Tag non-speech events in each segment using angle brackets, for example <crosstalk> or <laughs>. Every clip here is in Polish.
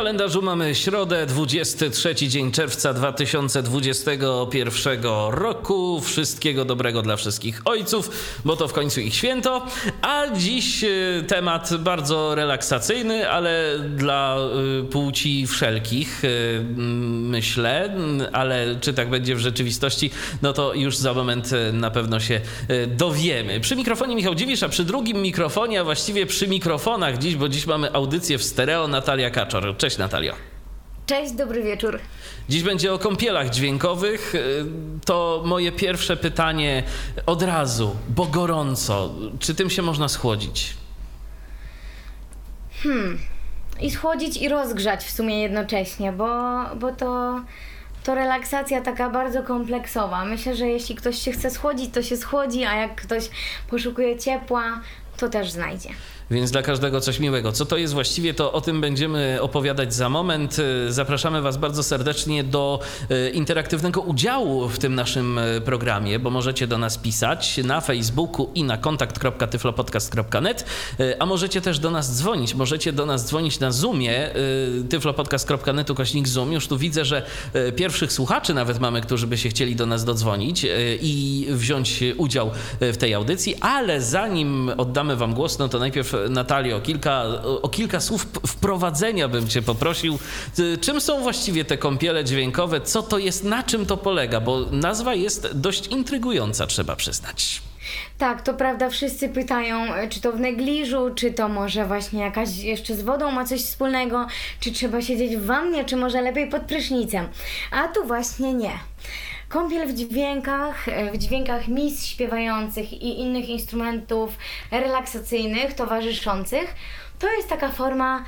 Kalendarzu mamy środę, 23 dzień czerwca 2021 roku. Wszystkiego dobrego dla wszystkich ojców, bo to w końcu ich święto. A dziś y, temat bardzo relaksacyjny, ale dla y, płci wszelkich, y, myślę. Ale czy tak będzie w rzeczywistości, no to już za moment na pewno się dowiemy. Przy mikrofonie Michał Dziwisz, a przy drugim mikrofonie, a właściwie przy mikrofonach dziś, bo dziś mamy audycję w stereo, Natalia Kaczor. Cześć Natalio. Cześć, dobry wieczór. Dziś będzie o kąpielach dźwiękowych. To moje pierwsze pytanie od razu, bo gorąco. Czy tym się można schłodzić? Hmm. I schłodzić i rozgrzać w sumie jednocześnie, bo, bo to, to relaksacja taka bardzo kompleksowa. Myślę, że jeśli ktoś się chce schłodzić, to się schłodzi, a jak ktoś poszukuje ciepła, to też znajdzie więc dla każdego coś miłego. Co to jest właściwie, to o tym będziemy opowiadać za moment. Zapraszamy Was bardzo serdecznie do e, interaktywnego udziału w tym naszym e, programie, bo możecie do nas pisać na Facebooku i na kontakt.tyflopodcast.net, a możecie też do nas dzwonić. Możecie do nas dzwonić na Zoomie, tyflopodcast.net ukośnik Zoom. Już tu widzę, że pierwszych słuchaczy nawet mamy, którzy by się chcieli do nas dodzwonić i wziąć udział w tej audycji, ale zanim oddamy Wam głos, no to najpierw Natalio, o kilka, o kilka słów wprowadzenia bym Cię poprosił. Czym są właściwie te kąpiele dźwiękowe? Co to jest, na czym to polega? Bo nazwa jest dość intrygująca, trzeba przyznać. Tak, to prawda, wszyscy pytają, czy to w negliżu, czy to może właśnie jakaś jeszcze z wodą ma coś wspólnego, czy trzeba siedzieć w wannie, czy może lepiej pod prysznicem. A tu właśnie nie. Kąpiel w dźwiękach, w dźwiękach mis śpiewających i innych instrumentów relaksacyjnych, towarzyszących, to jest taka forma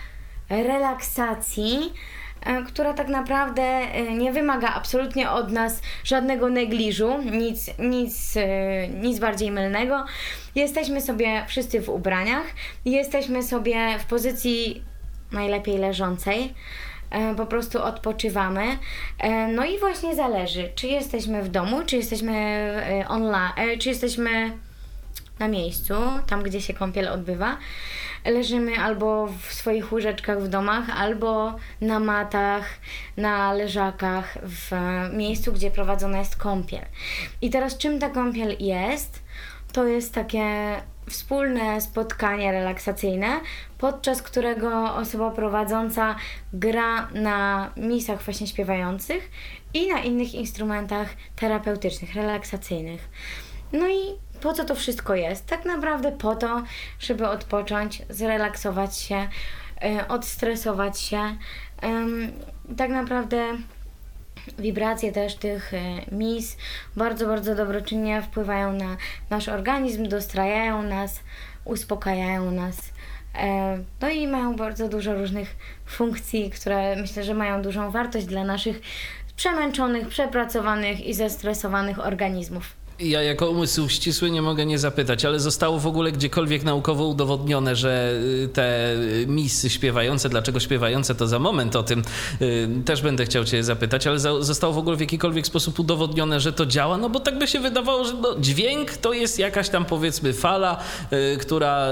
relaksacji, e, która tak naprawdę e, nie wymaga absolutnie od nas żadnego negliżu, nic, nic, e, nic bardziej mylnego. Jesteśmy sobie wszyscy w ubraniach, jesteśmy sobie w pozycji najlepiej leżącej. E, po prostu odpoczywamy. E, no i właśnie zależy, czy jesteśmy w domu, czy jesteśmy e, online, czy jesteśmy na miejscu, tam gdzie się kąpiel odbywa. Leżymy albo w swoich łóżeczkach w domach, albo na matach, na leżakach, w miejscu, gdzie prowadzona jest kąpiel. I teraz czym ta kąpiel jest? To jest takie wspólne spotkanie relaksacyjne, podczas którego osoba prowadząca gra na misach właśnie śpiewających i na innych instrumentach terapeutycznych, relaksacyjnych. No i po co to wszystko jest? Tak naprawdę po to, żeby odpocząć, zrelaksować się, yy, odstresować się. Tak naprawdę Wibracje też tych e, mis bardzo, bardzo dobroczynnie wpływają na nasz organizm, dostrajają nas, uspokajają nas. E, no i mają bardzo dużo różnych funkcji, które myślę, że mają dużą wartość dla naszych przemęczonych, przepracowanych i zestresowanych organizmów. Ja jako umysł ścisły nie mogę nie zapytać, ale zostało w ogóle gdziekolwiek naukowo udowodnione, że y, te misy śpiewające, dlaczego śpiewające, to za moment o tym y, też będę chciał cię zapytać, ale zostało w ogóle w jakikolwiek sposób udowodnione, że to działa, no bo tak by się wydawało, że no, dźwięk to jest jakaś tam powiedzmy fala, y, która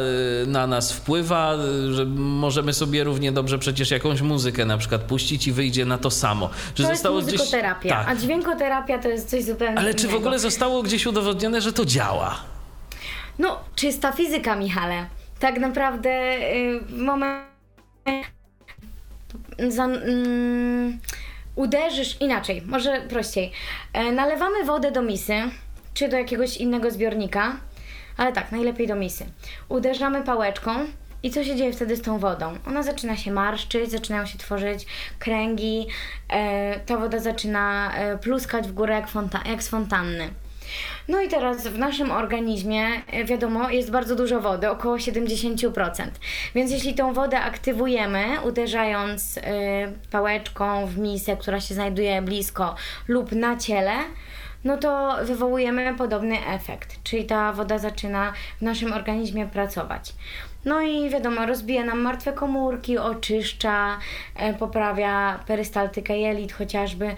na nas wpływa, że możemy sobie równie dobrze przecież jakąś muzykę na przykład puścić i wyjdzie na to samo. Że to zostało jest muzykoterapia, gdzieś... tak. a dźwiękoterapia to jest coś zupełnie Ale czy w ogóle zostało gdzieś udowodnione, że to działa. No, czysta fizyka, Michale. Tak naprawdę yy, w momencie za, yy, uderzysz inaczej, może prościej. Yy, nalewamy wodę do misy, czy do jakiegoś innego zbiornika, ale tak, najlepiej do misy. Uderzamy pałeczką i co się dzieje wtedy z tą wodą? Ona zaczyna się marszczyć, zaczynają się tworzyć kręgi, e, ta woda zaczyna e, pluskać w górę jak, fonta- jak z fontanny. No i teraz w naszym organizmie, e, wiadomo, jest bardzo dużo wody, około 70%. Więc jeśli tą wodę aktywujemy, uderzając y, pałeczką w misę, która się znajduje blisko lub na ciele, no to wywołujemy podobny efekt, czyli ta woda zaczyna w naszym organizmie pracować. No i wiadomo, rozbija nam martwe komórki, oczyszcza, e, poprawia perystaltykę jelit chociażby.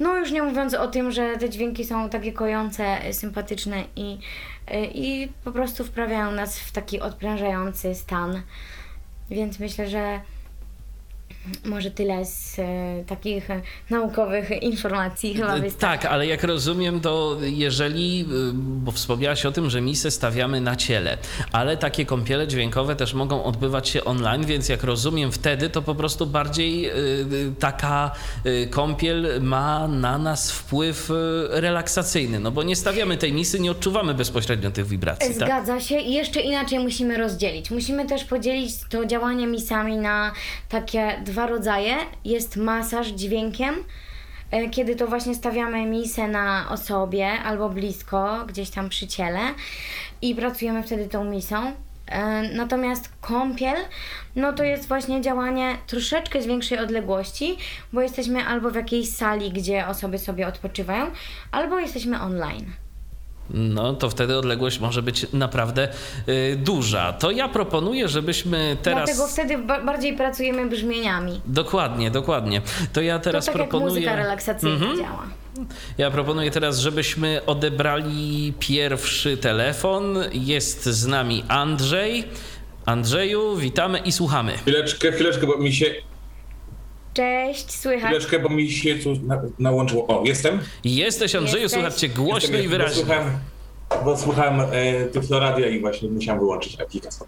No już nie mówiąc o tym, że te dźwięki są takie kojące, e, sympatyczne i, e, i po prostu wprawiają nas w taki odprężający stan. Więc myślę, że może tyle z e, takich e, naukowych informacji chyba wystarczy. Tak, ale jak rozumiem, to jeżeli, y, bo wspomniałaś o tym, że misę stawiamy na ciele, ale takie kąpiele dźwiękowe też mogą odbywać się online, więc jak rozumiem wtedy, to po prostu bardziej y, taka kąpiel ma na nas wpływ relaksacyjny, no bo nie stawiamy tej misy, nie odczuwamy bezpośrednio tych wibracji, tak? Zgadza się i jeszcze inaczej musimy rozdzielić. Musimy też podzielić to działanie misami na takie dwa rodzaje. Jest masaż dźwiękiem, e, kiedy to właśnie stawiamy misę na osobie albo blisko, gdzieś tam przy ciele i pracujemy wtedy tą misą. E, Natomiast kąpiel, no to jest właśnie działanie troszeczkę z większej odległości, bo jesteśmy albo w jakiejś sali, gdzie osoby sobie odpoczywają, albo jesteśmy online. No to wtedy odległość może być naprawdę y, duża. To ja proponuję, żebyśmy teraz... Dlatego wtedy ba- bardziej pracujemy brzmieniami. Dokładnie, dokładnie. To ja teraz to tak proponuję. jak muzyka relaksacyjna Mhm. działa. Ja proponuję teraz, żebyśmy odebrali pierwszy telefon. Jest z nami Andrzej. Andrzeju, witamy i słuchamy. Chwileczkę, chwileczkę, bo mi się, Cześć, słychać? chwileczkę, bo mi się tu na, nałączyło. O, jestem? Jesteś Andrzeju, Jesteś. cię głośno jestem, i wyraźnie. Bo słuchałem, bo słuchałem e, Tyfloradia i właśnie musiałem wyłączyć aplikację.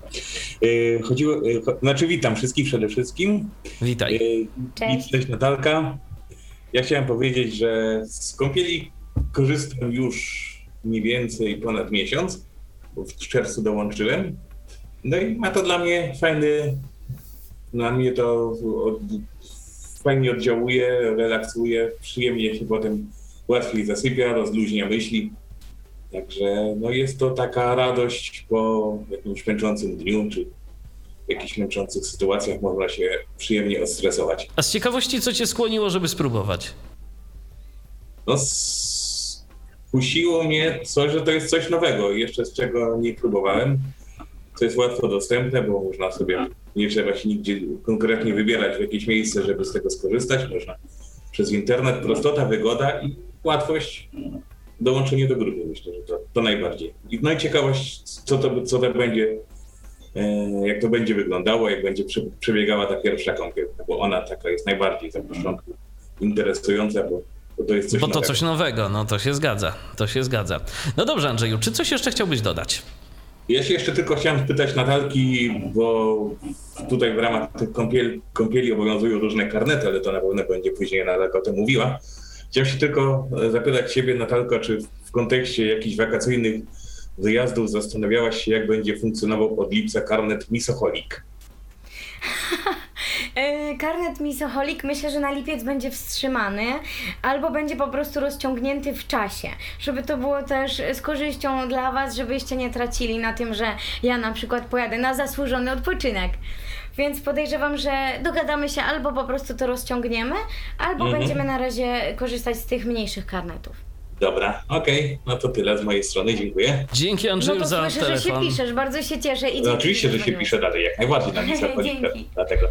E, chodziło, e, znaczy witam wszystkich przede wszystkim. E, Witaj. Cześć. I cześć Natalka. Ja chciałem powiedzieć, że z kąpieli korzystam już mniej więcej ponad miesiąc, bo w czerwcu dołączyłem. No i ma to dla mnie fajny, na mnie to od, fajnie oddziałuje, relaksuje, przyjemnie się potem łatwiej zasypia, rozluźnia myśli. Także no jest to taka radość po jakimś męczącym dniu, czy w jakichś męczących sytuacjach można się przyjemnie odstresować. A z ciekawości, co cię skłoniło, żeby spróbować? No, s- kusiło mnie coś, że to jest coś nowego, jeszcze z czego nie próbowałem. To jest łatwo dostępne, bo można sobie, nie trzeba się nigdzie konkretnie wybierać w jakieś miejsce, żeby z tego skorzystać. Można przez internet, prostota, wygoda i łatwość dołączenie do grupy. Myślę, że to, to najbardziej. I, no i ciekawość, co to, co to będzie, e, jak to będzie wyglądało, jak będzie prze, przebiegała ta pierwsza kąpiel, bo ona taka jest najbardziej na początku interesująca, bo, bo to jest coś Bo to nowego. coś nowego, no to się zgadza. To się zgadza. No dobrze, Andrzeju, czy coś jeszcze chciałbyś dodać? Ja się jeszcze tylko chciałem spytać Natalki, bo tutaj w ramach tych kąpieli, kąpieli obowiązują różne karnety, ale to na pewno będzie później Natalka o tym mówiła. Chciałem się tylko e, zapytać Ciebie, Natalko, czy w kontekście jakichś wakacyjnych wyjazdów zastanawiałaś się, jak będzie funkcjonował od lipca karnet Misocholik? <laughs> Yy, Karnet Misoholik myślę, że na lipiec będzie wstrzymany albo będzie po prostu rozciągnięty w czasie, żeby to było też z korzyścią dla Was, żebyście nie tracili na tym, że ja na przykład pojadę na zasłużony odpoczynek. Więc podejrzewam, że dogadamy się albo po prostu to rozciągniemy, albo Mhm. będziemy na razie korzystać z tych mniejszych karnetów. Dobra, okej, no to tyle z mojej strony, dziękuję. Dzięki No Andrzeju to za słyszę, że telefon. się piszesz, bardzo się cieszę i No, oczywiście, że się pisze dalej, jak najbardziej na <laughs> Dzięki. dlatego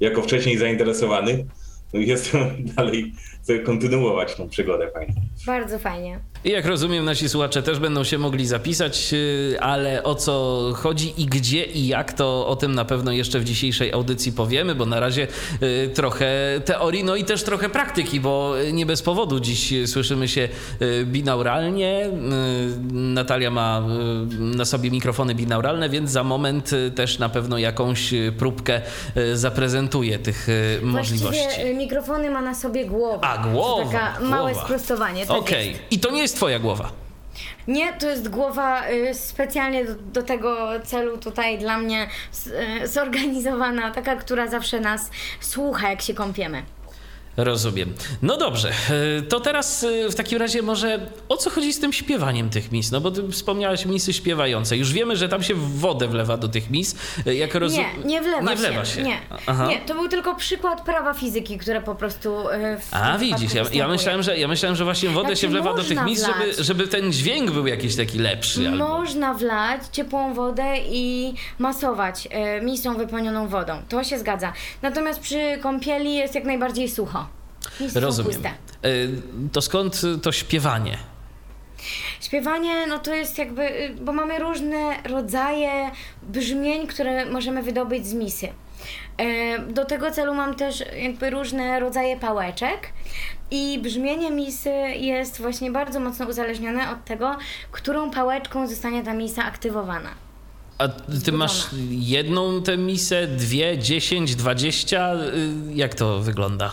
jako wcześniej zainteresowany no, jestem <laughs> dalej, chcę kontynuować tą przygodę fajną. Bardzo fajnie. I jak rozumiem, nasi słuchacze też będą się mogli zapisać, yy, ale o co chodzi i gdzie i jak, to o tym na pewno jeszcze w dzisiejszej audycji powiemy, bo na razie yy, trochę teorii, no i też trochę praktyki, bo nie bez powodu dziś słyszymy się yy, binauralnie. Natalia ma na sobie mikrofony binauralne, więc za moment też na pewno jakąś próbkę zaprezentuje tych możliwości. Właściwie y, mikrofony ma na sobie głowa. A, głowa, taka małe sprostowanie. Tak Okej, jest. i to nie jest twoja głowa. Nie, to jest głowa y, specjalnie do, do tego celu tutaj dla mnie y, zorganizowana, taka, która zawsze nas słucha, jak się kąpiemy. Rozumiem. No dobrze, e, to teraz e, w takim razie może o co chodzi z tym śpiewaniem tych mis? No bo ty wspomniałaś misy śpiewające. Już wiemy, że tam się wodę wlewa do tych mis. E, Jak. Nie, nie wlewa, nie wlewa się. Nie. Aha. nie, to był tylko przykład prawa fizyki, które po prostu w A widzisz, ja, ja, myślałem, że, ja myślałem, że właśnie wodę Znaczy, się wlewa do tych mis, żeby, wlać. żeby ten dźwięk był jakiś taki lepszy. Albo... Można wlać ciepłą wodę i masować misą wypełnioną wodą. To się zgadza. Natomiast przy kąpieli jest jak najbardziej sucho. Rozumiem. E, To skąd to śpiewanie? Śpiewanie, no to jest jakby, y, bo mamy różne rodzaje brzmień, które możemy wydobyć z misy. E, Do tego celu mam też jakby różne rodzaje pałeczek i brzmienie misy jest właśnie bardzo mocno uzależnione od tego, którą pałeczką zostanie ta misa aktywowana. A ty masz jedną tę misę, dwie, dziesięć, dwadzieścia? Y, Jak to wygląda?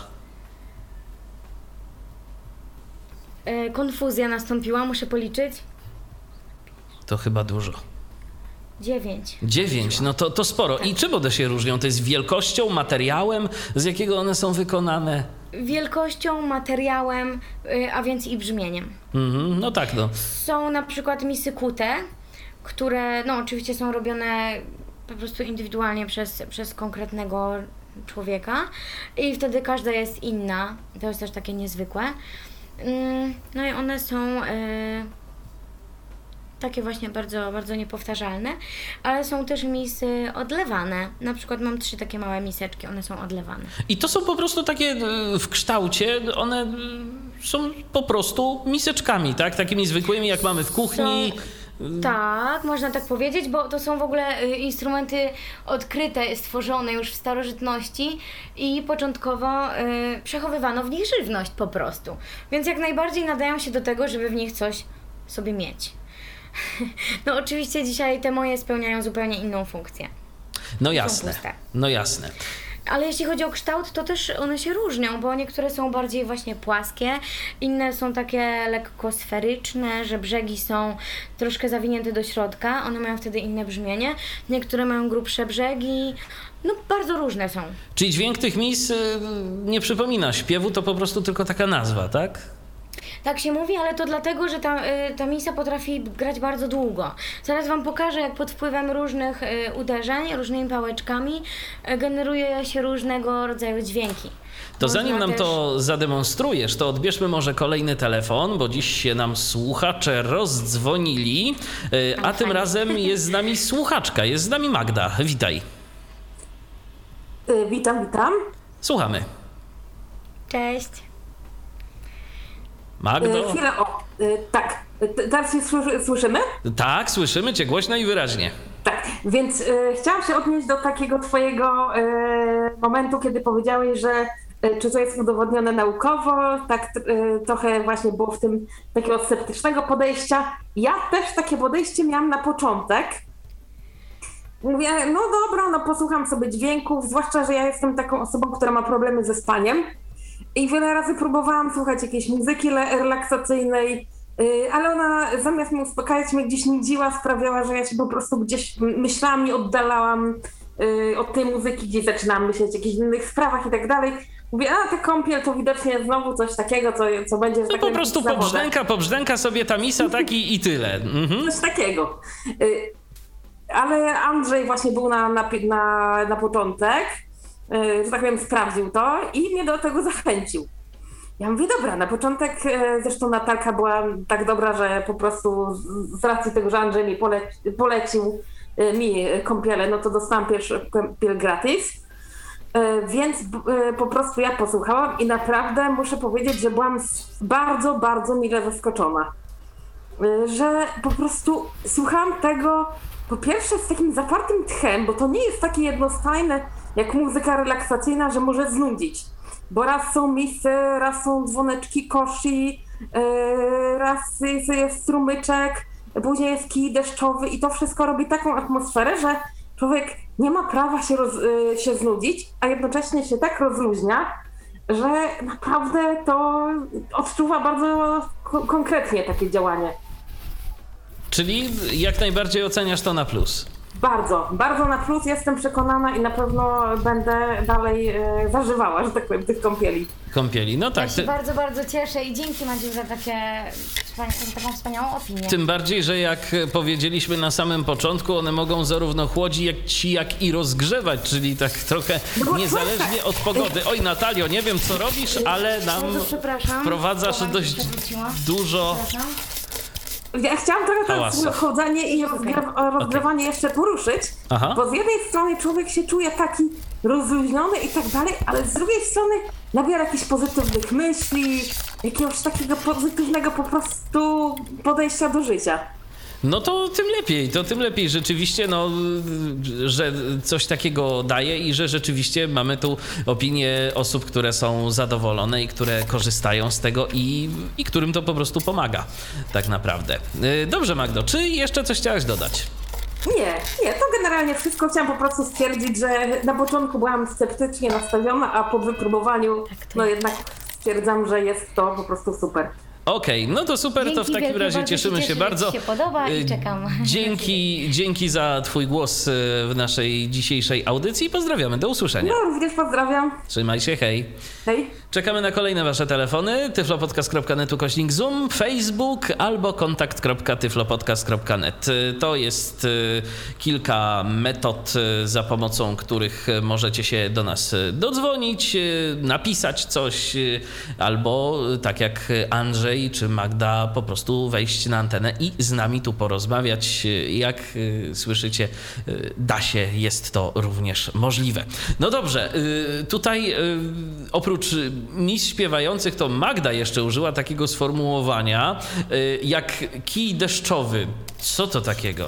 E, Konfuzja nastąpiła, muszę policzyć. To chyba dużo. Dziewięć. Dziewięć, no to, to sporo. I czym one się różnią? To jest wielkością, materiałem, z jakiego one są wykonane? Wielkością, materiałem, y, a więc i brzmieniem. Mhm, no tak, no. Są na przykład misy kute, które no oczywiście są robione po prostu indywidualnie przez, przez konkretnego człowieka i wtedy każda jest inna. To jest też takie niezwykłe. Mm, No i one są e, takie właśnie bardzo, bardzo niepowtarzalne, ale są też misy odlewane. Na przykład mam trzy takie małe miseczki, one są odlewane. I to są po prostu takie y, w kształcie, one y, są po prostu miseczkami, tak? Takimi zwykłymi, jak mamy w kuchni. Tak, można tak powiedzieć, bo to są w ogóle y, instrumenty odkryte, stworzone już w starożytności i początkowo y, przechowywano w nich żywność po prostu. Więc jak najbardziej nadają się do tego, żeby w nich coś sobie mieć. <laughs> No oczywiście dzisiaj te moje spełniają zupełnie inną funkcję. No jasne, no jasne. Ale jeśli chodzi o kształt, to też one się różnią, bo niektóre są bardziej właśnie płaskie, inne są takie lekko sferyczne, że brzegi są troszkę zawinięte do środka, one mają wtedy inne brzmienie. Niektóre mają grubsze brzegi, no bardzo różne są. Czyli dźwięk tych mis y, nie przypomina śpiewu, to po prostu tylko taka nazwa, tak? Tak się mówi, ale to dlatego, że ta, y, ta misa potrafi grać bardzo długo. Zaraz Wam pokażę, jak pod wpływem różnych y, uderzeń, różnymi pałeczkami y, generuje się różnego rodzaju dźwięki. To Można zanim nam też- to zademonstrujesz, to odbierzmy może kolejny telefon, bo dziś się nam słuchacze rozdzwonili, y, a tym fajnie. razem jest z nami słuchaczka, jest z nami Magda. Witaj. Witam, witam. Słuchamy. Cześć. Magdo? Y, Chwilę, o, y, tak. T- Teraz się słyszy- słyszymy? Tak, słyszymy cię głośno i wyraźnie. Tak, więc chciałam się odnieść do takiego twojego momentu, kiedy powiedziałeś, że czy to jest udowodnione naukowo, tak trochę właśnie było w tym takiego sceptycznego podejścia. Ja też takie podejście miałam na początek. Mówię, no dobra, no posłucham sobie dźwięków, zwłaszcza, że ja jestem taką osobą, która ma problemy ze spaniem. I wiele razy próbowałam słuchać jakiejś muzyki relaksacyjnej, y, ale ona zamiast mnie uspokajać, mnie gdzieś nudziła, sprawiała, że ja się po prostu gdzieś myślami oddalałam y, od tej muzyki, gdzieś zaczynałam myśleć o jakichś innych sprawach i tak dalej. Mówię, a ta kąpiel to widocznie znowu coś takiego, co, co będzie... No tak po prostu pobrzdęka, pobrzdęka sobie ta misa, tak i, i tyle. Mhm. Coś takiego. Y, Ale Andrzej właśnie był na, na, na, na początek, że tak powiem, sprawdził to i mnie do tego zachęcił. Ja mówię, dobra, na początek, y, zresztą Natalka była tak dobra, że po prostu z- racji tego, że Andrzej mi poleci, polecił y, mi kąpielę, no to dostałam pierwszy kąpiel gratis. Więc po prostu ja posłuchałam i naprawdę muszę powiedzieć, że byłam bardzo, bardzo mile zaskoczona że po prostu słucham tego po pierwsze z takim zapartym tchem, bo to nie jest takie jednostajne jak muzyka relaksacyjna, że może znudzić. Bo raz są misy, raz są dzwoneczki koshi, yy, raz jest, strumyczek, później jest kij deszczowy i to wszystko robi taką atmosferę, że człowiek nie ma prawa się, roz, yy, się znudzić, a jednocześnie się tak rozluźnia, że naprawdę to odczuwa bardzo ko- konkretnie takie działanie. Czyli jak najbardziej oceniasz to na plus. Bardzo, bardzo na plus jestem przekonana i na pewno będę dalej e, zażywała, że tak powiem, tych kąpieli. Kąpieli. No Ja tak. się Ty, bardzo, bardzo cieszę i dzięki Madziu za, takie, za taką wspaniałą opinię. tym bardziej, że jak powiedzieliśmy na samym początku, one mogą zarówno chłodzić, jak i rozgrzewać, czyli tak trochę No, niezależnie od pogody. Oj, Natalio, nie wiem co robisz, ale nam Bardzo przepraszam. wprowadzasz dość dużo. Ja chciałam trochę Hałasu. to chodzenie i rozgryw- rozgrywanie jeszcze poruszyć, Aha. bo z jednej strony człowiek się czuje taki rozluźniony i tak dalej, ale z drugiej strony nabiera jakichś pozytywnych myśli, jakiegoś takiego pozytywnego po prostu podejścia do życia. No to tym lepiej, to tym lepiej rzeczywiście, no, że coś takiego daje i że rzeczywiście mamy tu opinię osób, które są zadowolone i które korzystają z tego i, i którym to po prostu pomaga, tak naprawdę. Y, Dobrze, Magdo, czy jeszcze coś chciałaś dodać? Nie, nie, to generalnie wszystko. Chciałam po prostu stwierdzić, że na początku byłam sceptycznie nastawiona, a po wypróbowaniu no jednak stwierdzam, że jest to po prostu super. Okej, no to super, to w Dzięki takim razie cieszymy się cieszę, bardzo. się podoba i Y, czekam. Dzięki, dzięki za Twój głos y, w naszej dzisiejszej audycji i pozdrawiamy, do usłyszenia. No, również pozdrawiam. Trzymaj się, hej. Czekamy na kolejne wasze telefony. tyflopodcast.net ukośnik Zoom, Facebook albo kontakt.tyflopodcast.net. To jest y, kilka metod, y, za pomocą których możecie się do nas dodzwonić, y, napisać coś, albo tak jak Andrzej czy Magda, po prostu wejść na antenę i z nami tu porozmawiać. Jak słyszycie, da się, jest to również możliwe. No dobrze, tutaj y, oprócz y, mis śpiewających, to Magda jeszcze użyła takiego sformułowania y, jak kij deszczowy. Co to takiego?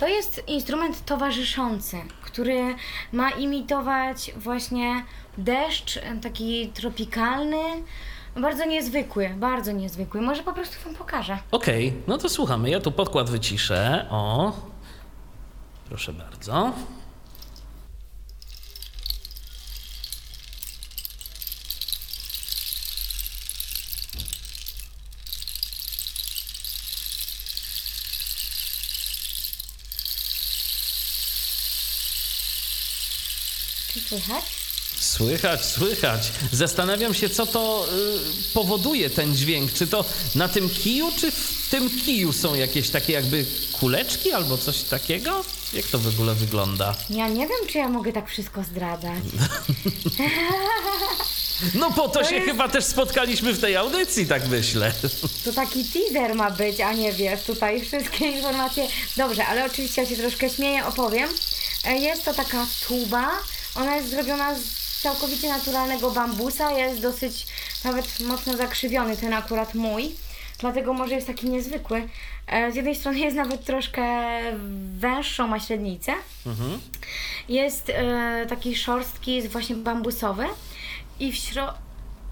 To jest instrument towarzyszący, który ma imitować właśnie deszcz, e, taki tropikalny, bardzo niezwykły, bardzo niezwykły. Może po prostu wam pokażę. Okej, no to słuchamy. Ja tu podkład wyciszę. O, proszę bardzo. Czy słychać? Słychać, słychać. Zastanawiam się, co to y, powoduje ten dźwięk. Czy to na tym kiju, czy w tym kiju są jakieś takie jakby kuleczki albo coś takiego? Jak to w ogóle wygląda? Ja nie wiem, czy ja mogę tak wszystko zdradzać. <laughs> No po to, To się jest- chyba też spotkaliśmy w tej audycji, tak myślę. <laughs> To taki teaser ma być, a nie wiesz, tutaj wszystkie informacje. Dobrze, ale oczywiście ja się troszkę śmieję, opowiem. E, Jest to taka tuba, ona jest zrobiona z całkowicie naturalnego bambusa, jest dosyć nawet mocno zakrzywiony, ten akurat mój. Dlatego może jest taki niezwykły. E, Z jednej strony jest nawet troszkę węższą, ma średnicę. Jest e, taki szorstki, jest właśnie bambusowy i w środku...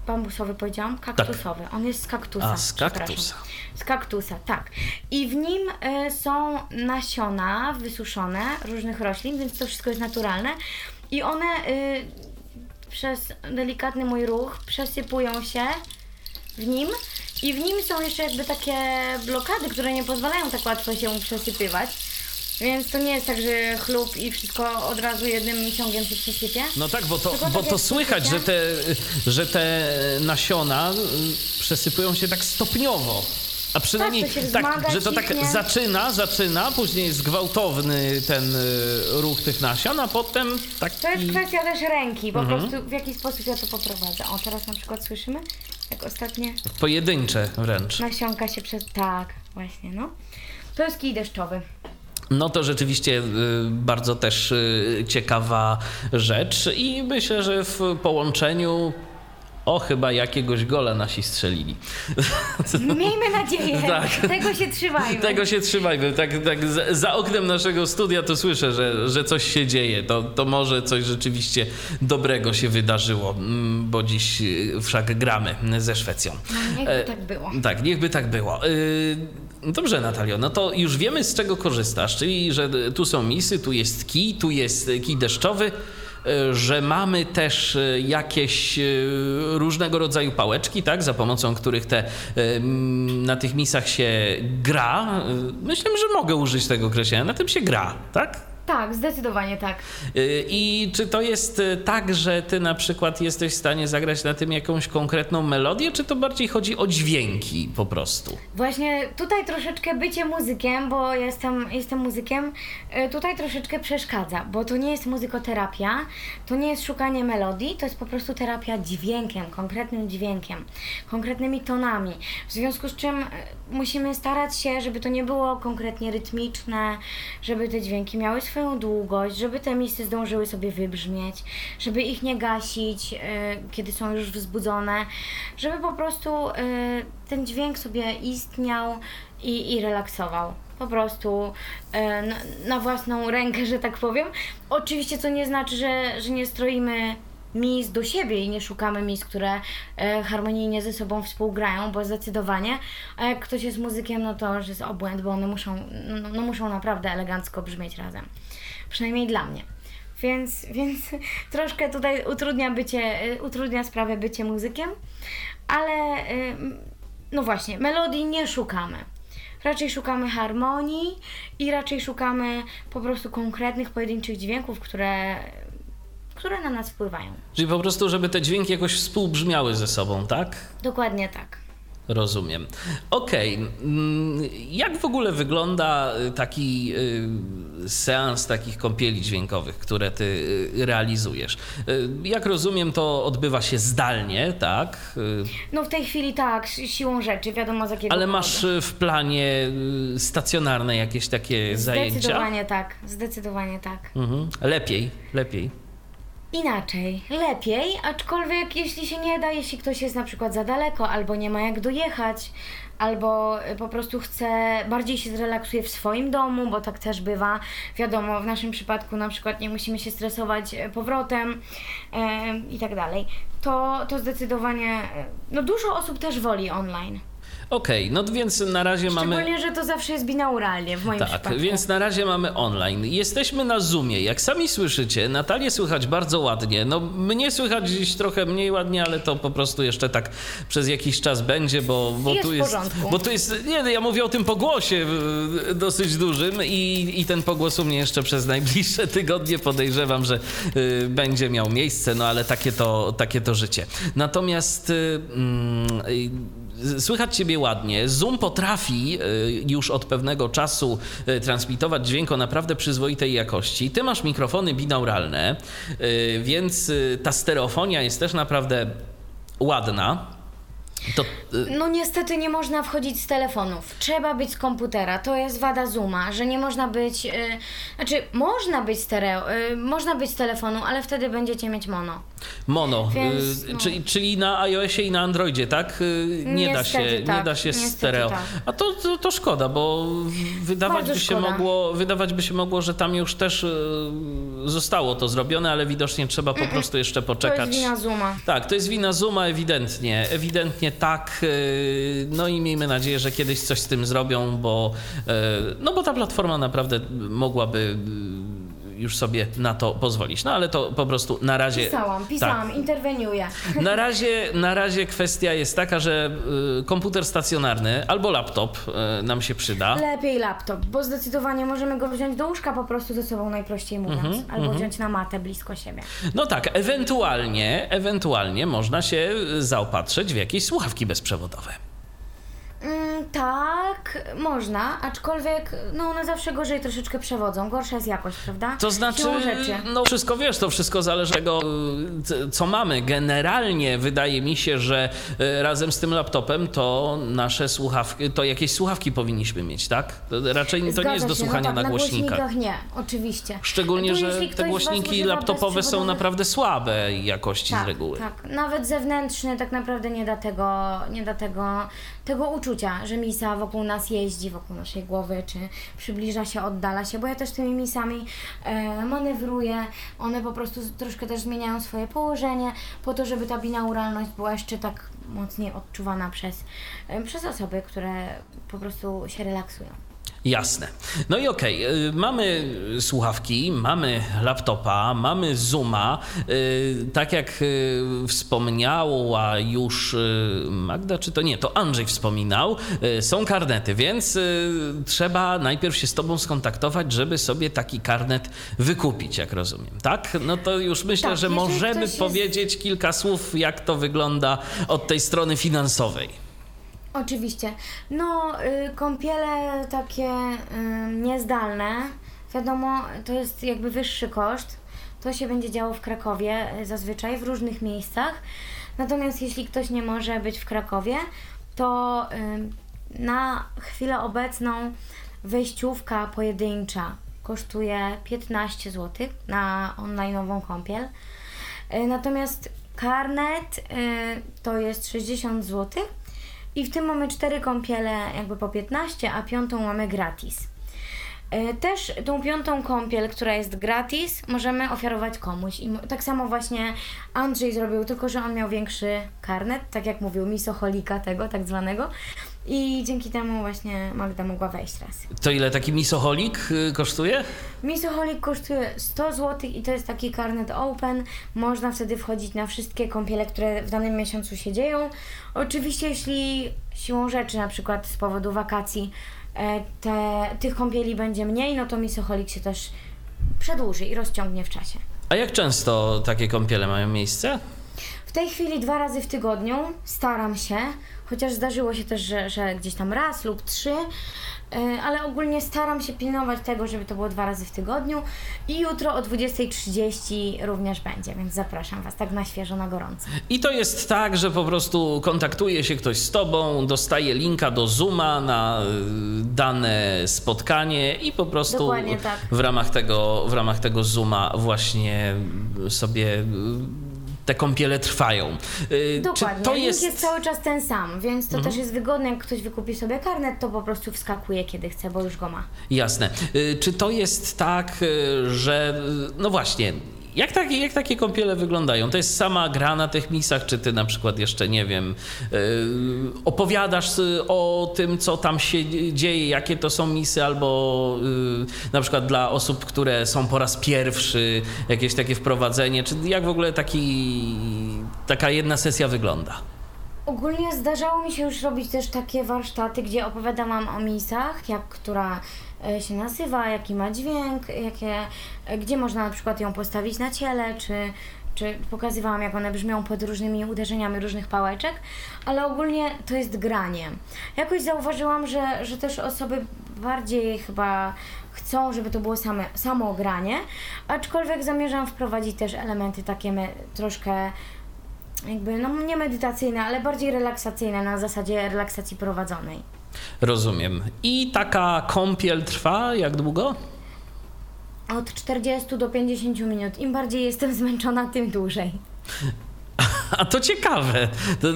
Bambusowy powiedziałam? Kaktusowy. On jest z kaktusa. A, z kaktusa. Z kaktusa, tak. I w nim e, są nasiona wysuszone różnych roślin, więc to wszystko jest naturalne. I one e, przez delikatny mój ruch przesypują się w nim. I w nim są jeszcze jakby takie blokady, które nie pozwalają tak łatwo się przesypywać. Więc to nie jest tak, że chlub i wszystko od razu jednym ciągiem się przesypie. No tak, bo to, Tylko bo tak to słychać, że te, że te nasiona y, przesypują się tak stopniowo. A przynajmniej Tak, to tak, że to tak ciśnie. zaczyna, zaczyna, później jest gwałtowny ten y, ruch tych nasion, a potem taki... To jest kwestia też ręki, po Mhm. prostu w jaki sposób ja to poprowadzę. O, teraz na przykład słyszymy, jak ostatnie Pojedyncze wręcz. nasionka się przez... Tak, właśnie, no. To jest kij deszczowy. No to rzeczywiście y, bardzo też y, ciekawa rzecz i myślę, że w połączeniu o chyba jakiegoś gola nasi strzelili. <laughs> Miejmy nadzieję, Tak. tego się trzymajmy. Tego się trzymajmy. Tak, tak za, oknem naszego studia to słyszę, że, że coś się dzieje. To, to może coś rzeczywiście dobrego się wydarzyło, mm, bo dziś y, wszak gramy ze Szwecją. Niechby E, tak było. Tak, niechby tak było. Y, Dobrze, Natalio, no to już wiemy z czego korzystasz, czyli że tu są misy, tu jest kij, tu jest kij deszczowy. Że mamy też jakieś różnego rodzaju pałeczki, tak, za pomocą których te, na tych misach się gra. Myślę, że mogę użyć tego określenia. Na tym się gra, tak? Tak, zdecydowanie tak. Y, I czy to jest y, tak, że ty na przykład jesteś w stanie zagrać na tym jakąś konkretną melodię, czy to bardziej chodzi o dźwięki po prostu? Właśnie tutaj troszeczkę bycie muzykiem, bo jestem, jestem muzykiem, y, tutaj troszeczkę przeszkadza, bo to nie jest muzykoterapia, to nie jest szukanie melodii, to jest po prostu terapia dźwiękiem, konkretnym dźwiękiem, konkretnymi tonami. W związku z czym musimy starać się, żeby to nie było konkretnie rytmiczne, żeby te dźwięki miały swoje swoją długość, żeby te misy zdążyły sobie wybrzmieć, żeby ich nie gasić, y, kiedy są już wzbudzone, żeby po prostu y, ten dźwięk sobie istniał i, i relaksował. Po prostu y, na, na, własną rękę, że tak powiem. Oczywiście to nie znaczy, że, że nie stroimy miejsc do siebie i nie szukamy miejsc, które e, harmonijnie ze sobą współgrają, bo zdecydowanie, a jak ktoś jest muzykiem, no to już jest obłęd, bo one muszą, no, no muszą naprawdę elegancko brzmieć razem. Przynajmniej dla mnie. Więc, <laughs> więc troszkę tutaj utrudnia, bycie, e, utrudnia sprawę bycie muzykiem, ale no właśnie, melodii nie szukamy. Raczej szukamy harmonii i raczej szukamy po prostu konkretnych, pojedynczych dźwięków, które które na nas wpływają. Czyli po prostu, żeby te dźwięki jakoś współbrzmiały ze sobą, tak? Dokładnie tak. Rozumiem. Okej. Okay. Mm, jak w ogóle wygląda y, taki y, seans takich kąpieli dźwiękowych, które ty y, realizujesz? Jak rozumiem, to odbywa się zdalnie, tak? No w tej chwili tak, siłą rzeczy, wiadomo za jakiego Ale masz w planie stacjonarne jakieś takie zajęcia? Zdecydowanie tak, zdecydowanie tak. Mhm. Lepiej, lepiej inaczej, lepiej, aczkolwiek jeśli się nie da, jeśli ktoś jest na przykład za daleko, albo nie ma jak dojechać, albo po prostu chce, bardziej się zrelaksuje w swoim domu, bo tak też bywa. Wiadomo, w naszym przypadku na przykład nie musimy się stresować e, powrotem e, i tak dalej. To, to zdecydowanie, e, no dużo osób też woli online. Okej, okay, no więc na razie Szczególnie, mamy... Szczególnie, że to zawsze jest binauralnie w moim tak, przypadku. Tak, więc na razie mamy online. Jesteśmy na Zoomie. Jak sami słyszycie, Natalię słychać bardzo ładnie. No mnie słychać dziś trochę mniej ładnie, ale to po prostu jeszcze tak przez jakiś czas będzie, bo, bo jest tu jest... Bo tu jest... Nie, no ja mówię o tym pogłosie dosyć dużym i, i ten pogłos u mnie jeszcze przez najbliższe tygodnie podejrzewam, że y, będzie miał miejsce, no ale takie to, takie to życie. Natomiast... Y, y, Słychać Ciebie ładnie. Zoom potrafi e, już od pewnego czasu e, transmitować dźwięk o naprawdę przyzwoitej jakości. Ty masz mikrofony binauralne, e, więc ta stereofonia jest też naprawdę ładna. To, y no niestety nie można wchodzić z telefonów. Trzeba być z komputera. To jest wada Zooma, że nie można być. Yy, znaczy, można być stereo, yy, można być z telefonu, ale wtedy będziecie mieć mono. Mono, Więc, yy, no. czyli, czyli na iOSie i na Androidzie, tak? nie, da się, tak. nie da się stereo. Tak. A to, to, to, szkoda, bo wydawać by, się mogło, wydawać by się mogło, że tam już też zostało to zrobione, ale widocznie trzeba po prostu jeszcze poczekać. To jest wina Zooma. Tak, to jest wina Zooma ewidentnie. Ewidentnie tak. Y, no i miejmy nadzieję, że kiedyś coś z tym zrobią, bo, y, no bo ta platforma naprawdę mogłaby już sobie na to pozwolić. No ale to po prostu na razie. Pisałam, pisałam, tak. interweniuję. Na razie, na razie kwestia jest taka, że komputer stacjonarny albo laptop nam się przyda. Lepiej laptop, bo zdecydowanie możemy go wziąć do łóżka po prostu ze sobą najprościej mówiąc, mm -hmm, albo mm -hmm. wziąć na matę blisko siebie. No tak, ewentualnie, ewentualnie można się zaopatrzyć w jakieś słuchawki bezprzewodowe. Mm, tak, można, aczkolwiek no one zawsze gorzej troszeczkę przewodzą, gorsza jest jakość, prawda? To znaczy, no wszystko wiesz, to wszystko zależy od tego, co mamy. Generalnie wydaje mi się, że e, razem z tym laptopem to nasze słuchawki, to jakieś słuchawki powinniśmy mieć, tak? Raczej to nie jest do słuchania no tak, na głośnikach. Na głośnikach nie, oczywiście. Szczególnie, że te głośniki laptopowe są naprawdę słabe jakości tak, z reguły. Tak, nawet zewnętrzny tak naprawdę nie da tego, nie da tego, tego uczucia, że misa wokół nas jeździ, wokół naszej głowy, czy przybliża się, oddala się, bo ja też tymi misami e, manewruję, one po prostu troszkę też zmieniają swoje położenie, po to, żeby ta binauralność była jeszcze tak mocniej odczuwana przez, e, przez osoby, które po prostu się relaksują. Jasne. No i okej, okay. mamy słuchawki, mamy laptopa, mamy Zooma. Y, tak jak y, wspomniała już y, Magda, czy to nie, to Andrzej wspominał, są karnety, więc trzeba najpierw się z Tobą skontaktować, żeby sobie taki karnet wykupić, jak rozumiem, tak? No to już myślę, tak, że możemy jest... powiedzieć kilka słów, jak to wygląda od tej strony finansowej. Oczywiście. No, y, kąpiele takie y, niezdalne, wiadomo, to jest jakby wyższy koszt. To się będzie działo w Krakowie y, zazwyczaj, w różnych miejscach. Natomiast jeśli ktoś nie może być w Krakowie, to y, na chwilę obecną wejściówka pojedyncza kosztuje 15 zł na online'ową kąpiel. Y, natomiast karnet y, to jest 60 zł i w tym mamy cztery kąpiele jakby po 15, a piątą mamy gratis. E, też tą piątą kąpiel, która jest gratis, możemy ofiarować komuś. I tak samo właśnie Andrzej zrobił, tylko że on miał większy karnet, tak jak mówił, misoholika tego tak zwanego. I dzięki temu właśnie Magda mogła wejść raz. To ile taki misoholik y, kosztuje? Misoholik kosztuje 100 zł i to jest taki karnet open. Można wtedy wchodzić na wszystkie kąpiele, które w danym miesiącu się dzieją. Oczywiście jeśli siłą rzeczy, na przykład z powodu wakacji, e, te, tych kąpieli będzie mniej, no to misoholik się też przedłuży i rozciągnie w czasie. A jak często takie kąpiele mają miejsce? W tej chwili dwa razy w tygodniu staram się chociaż zdarzyło się też, że, że gdzieś tam raz lub trzy, e, ale ogólnie staram się pilnować tego, żeby to było dwa razy w tygodniu i jutro o 20.30 również będzie, więc zapraszam Was tak na świeżo, na gorąco. I to jest tak, że po prostu kontaktuje się ktoś z Tobą, dostaje linka do Zooma na e, dane spotkanie i po prostu tak. w, ramach tego, w ramach tego Zooma właśnie sobie te kąpiele trwają. Y, Dokładnie. Czy to jest... Link jest cały czas ten sam, więc to mhm. też jest wygodne, jak ktoś wykupi sobie karnet, to po prostu wskakuje kiedy chce, bo już go ma. Jasne. Y, czy to jest tak, y, że no właśnie, jak takie, jak takie kąpiele wyglądają? To jest sama gra na tych misach, czy ty na przykład jeszcze, nie wiem, yy, opowiadasz o tym, co tam się dzieje, jakie to są misy, albo yy, na przykład dla osób, które są po raz pierwszy, jakieś takie wprowadzenie, czy jak w ogóle taki, taka jedna sesja wygląda? Ogólnie zdarzało mi się już robić też takie warsztaty, gdzie opowiadam o misach, jak która się nazywa, jaki ma dźwięk, jakie, e, gdzie można na przykład ją postawić na ciele, czy, czy pokazywałam, jak one brzmią pod różnymi uderzeniami różnych pałeczek, ale ogólnie to jest granie. Jakoś zauważyłam, że, że też osoby bardziej chyba chcą, żeby to było same, samo granie, aczkolwiek zamierzam wprowadzić też elementy takie me, troszkę jakby, no nie medytacyjne, ale bardziej relaksacyjne na zasadzie relaksacji prowadzonej. Rozumiem. I taka kąpiel trwa jak długo? Od 40 do 50 minut. Im bardziej jestem zmęczona, tym dłużej. <laughs> A to ciekawe. To...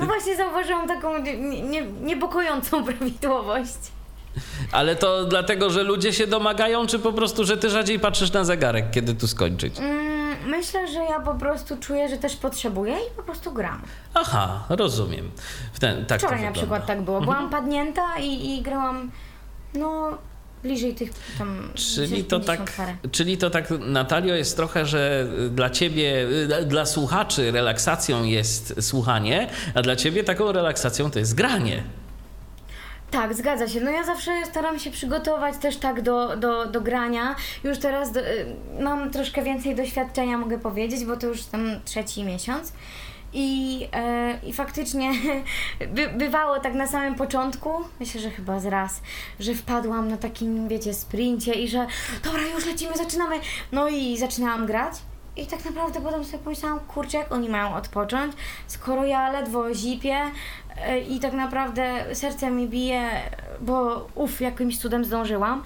No właśnie zauważyłam taką nie, niepokojącą <laughs> prawidłowość. Ale to dlatego, że ludzie się domagają, czy po prostu, że ty rzadziej patrzysz na zegarek, kiedy tu skończyć? Mm, myślę, że ja po prostu czuję, że też potrzebuję i po prostu gram. Aha, rozumiem. Ten, tak Wczoraj na przykład tak było. Byłam mhm. padnięta i, i grałam, no bliżej tych tam czyli to tak Czyli to tak, Natalio, jest trochę, że dla ciebie, dla słuchaczy relaksacją jest słuchanie, a dla ciebie taką relaksacją to jest granie. Tak, zgadza się. No ja zawsze staram się przygotować też tak do, do, do grania. Już teraz do, y, mam troszkę więcej doświadczenia, mogę powiedzieć, bo to już tam trzeci miesiąc. I, e, I faktycznie <laughs> by, bywało tak na samym początku, myślę, że chyba z raz, że wpadłam na takim, wiecie, sprincie i że dobra, już lecimy, zaczynamy. No i zaczynałam grać. I tak naprawdę potem sobie pomyślałam, kurczę, jak oni mają odpocząć, skoro ja ledwo zipię e, i tak naprawdę serce mi bije, bo uff, jakimś cudem zdążyłam.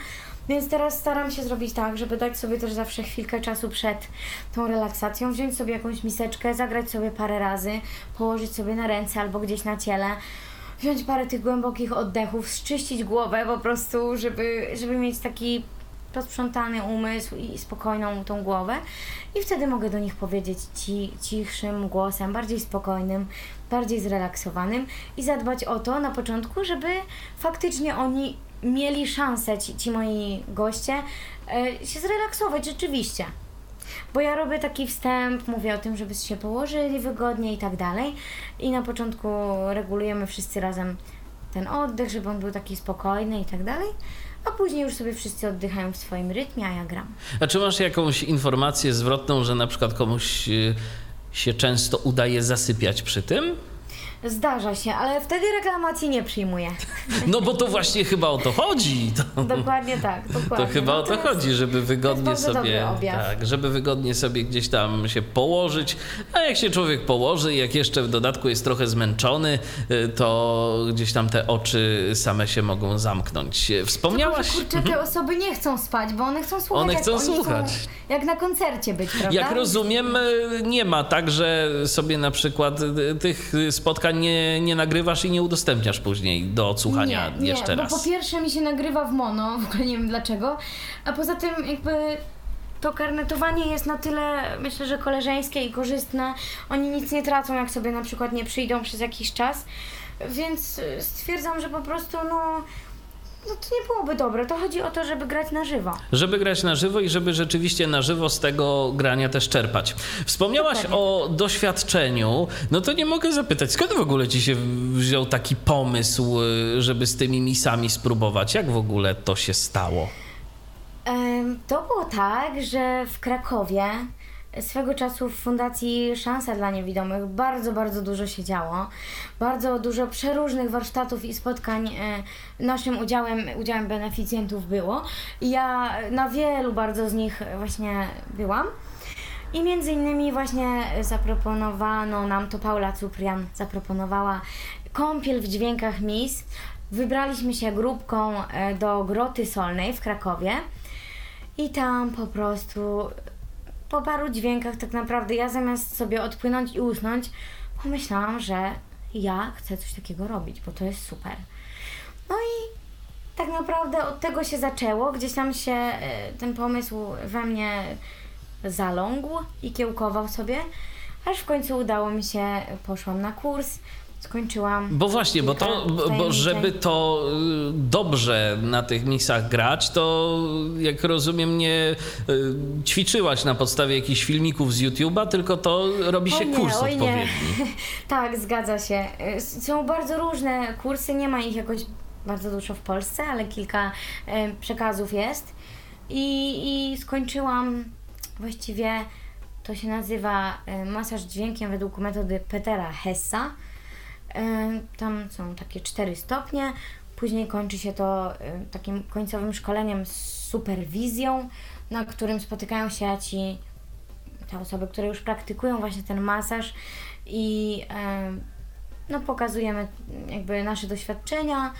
Więc teraz staram się zrobić tak, żeby dać sobie też zawsze chwilkę czasu przed tą relaksacją, wziąć sobie jakąś miseczkę, zagrać sobie parę razy, położyć sobie na ręce albo gdzieś na ciele, wziąć parę tych głębokich oddechów, zczyścić głowę po prostu, żeby, żeby mieć taki posprzątany umysł i spokojną tą głowę i wtedy mogę do nich powiedzieć ci, cichszym głosem, bardziej spokojnym, bardziej zrelaksowanym i zadbać o to na początku, żeby faktycznie oni mieli szansę ci, ci moi goście e, się zrelaksować rzeczywiście. Bo ja robię taki wstęp, mówię o tym, żeby się położyli wygodnie i tak dalej. I na początku regulujemy wszyscy razem ten oddech, żeby on był taki spokojny i tak dalej. A później już sobie wszyscy oddychają w swoim rytmie, a ja gram. A czy masz jakąś informację zwrotną, że na przykład komuś y, się często udaje zasypiać przy tym? Zdarza się, ale wtedy reklamacji nie przyjmuję. No bo to właśnie chyba o to chodzi. To, Dokładnie tak, dokładnie. to chyba No o to chodzi, żeby wygodnie sobie tak, żeby wygodnie sobie gdzieś tam się położyć. A jak się człowiek położy, jak jeszcze w dodatku jest trochę zmęczony, y, to gdzieś tam te oczy same się mogą zamknąć. Tylko, Wspomniałaś że kurczę, te osoby nie chcą spać, bo one chcą słuchać. One jak chcą oni słuchać. jak na koncercie być, prawda? Jak rozumiem, y, nie ma tak, że sobie na przykład y, tych spotkań nie, nie nagrywasz i nie udostępniasz później do odsłuchania nie, nie, jeszcze bo raz. po pierwsze mi się nagrywa w mono, w ogóle nie wiem dlaczego, a poza tym jakby to karnetowanie jest na tyle, myślę, że koleżeńskie i korzystne. Oni nic nie tracą, jak sobie na przykład nie przyjdą przez jakiś czas, więc stwierdzam, że po prostu no, no to nie byłoby dobre. To chodzi o to, żeby grać na żywo. Żeby grać na żywo i żeby rzeczywiście na żywo z tego grania też czerpać. Wspomniałaś o doświadczeniu, no to nie mogę zapytać, skąd w ogóle ci się wziął taki pomysł, y, żeby z tymi misami spróbować? Jak w ogóle to się stało? To było tak, że w Krakowie swego czasu w Fundacji Szansa dla Niewidomych bardzo, bardzo dużo się działo. Bardzo dużo przeróżnych warsztatów i spotkań e, naszym udziałem, udziałem beneficjentów było. Ja na wielu bardzo z nich właśnie byłam. I między innymi właśnie zaproponowano nam, to Paula Cuprian zaproponowała kąpiel w dźwiękach mis. Wybraliśmy się grupką e, do Groty Solnej w Krakowie i tam po prostu po paru dźwiękach tak naprawdę ja zamiast sobie odpłynąć i usnąć, pomyślałam, że ja chcę coś takiego robić, bo to jest super. No i tak naprawdę od tego się zaczęło, gdzieś tam się e, ten pomysł we mnie zalągł i kiełkował sobie, aż w końcu udało mi się, poszłam na kurs, skończyłam. Bo właśnie, bo to, bo, żeby to y, dobrze na tych misach grać, to jak rozumiem nie y, ćwiczyłaś na podstawie jakichś filmików z YouTube'a, tylko to robi się O nie, kurs odpowiedni. <laughs> tak, zgadza się. Y, Są bardzo różne kursy, nie ma ich jakoś bardzo dużo w Polsce, ale kilka przekazów jest. I, I skończyłam właściwie, to się nazywa masaż dźwiękiem według metody Petera Hessa. Y, Tam są takie cztery stopnie. Później kończy się to y, takim końcowym szkoleniem z superwizją, na którym spotykają się ci te osoby, które już praktykują właśnie ten masaż i e, no, pokazujemy jakby nasze doświadczenia,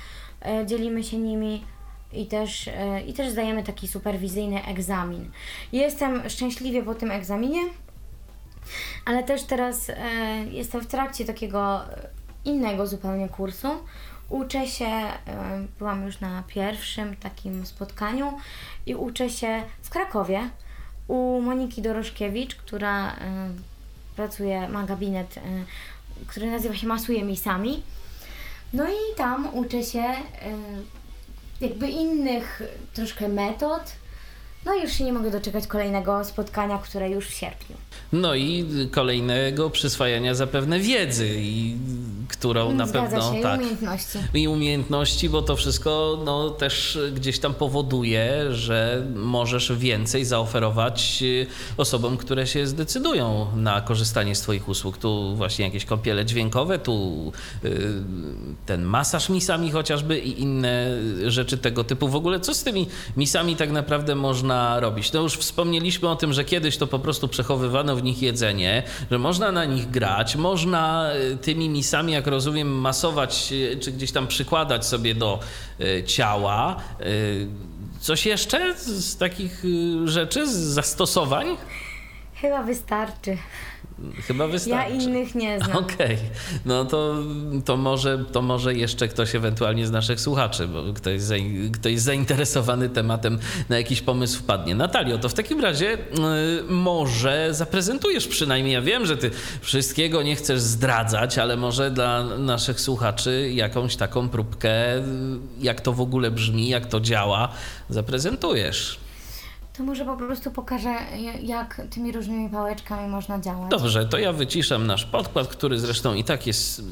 e, dzielimy się nimi i też, e, i też zdajemy taki superwizyjny egzamin. Jestem szczęśliwie po tym egzaminie, ale też teraz e, jestem w trakcie takiego innego zupełnie kursu. Uczę się, e, byłam już na pierwszym takim spotkaniu i uczę się w Krakowie u Moniki Doroszkiewicz, która e, pracuje, ma gabinet, e, który nazywa się Masuje Misami. No i tam uczę się jakby innych troszkę metod. No i już się nie mogę doczekać kolejnego spotkania, które już w sierpniu. No i kolejnego przyswajania zapewne wiedzy, i, którą na Zgadza pewno się, i tak. umiejętności. I umiejętności, bo to wszystko no, też gdzieś tam powoduje, że możesz więcej zaoferować y, osobom, które się zdecydują na korzystanie z Twoich usług. Tu właśnie jakieś kąpiele dźwiękowe, tu y, ten masaż misami chociażby i inne rzeczy tego typu. W ogóle co z tymi misami tak naprawdę można robić? No już wspomnieliśmy o tym, że kiedyś to po prostu przechowywano w nich jedzenie, że można na nich grać, można y, tymi misami, jak rozumiem, masować y, czy gdzieś tam przykładać sobie do y, ciała. Coś jeszcze z takich rzeczy, z zastosowań? Chyba wystarczy. Chyba wystarczy. Ja innych nie znam. Okej, no to, to, może, to może jeszcze ktoś ewentualnie z naszych słuchaczy, bo ktoś, zain, ktoś zainteresowany tematem na jakiś pomysł wpadnie. Natalio, to w takim razie y, może zaprezentujesz przynajmniej, ja wiem, że ty wszystkiego nie chcesz zdradzać, ale może dla naszych słuchaczy jakąś taką próbkę, y, jak to w ogóle brzmi, jak to działa, zaprezentujesz. To może po prostu pokażę, jak tymi różnymi pałeczkami można działać. Dobrze, to ja wyciszam nasz podkład, który zresztą i tak jest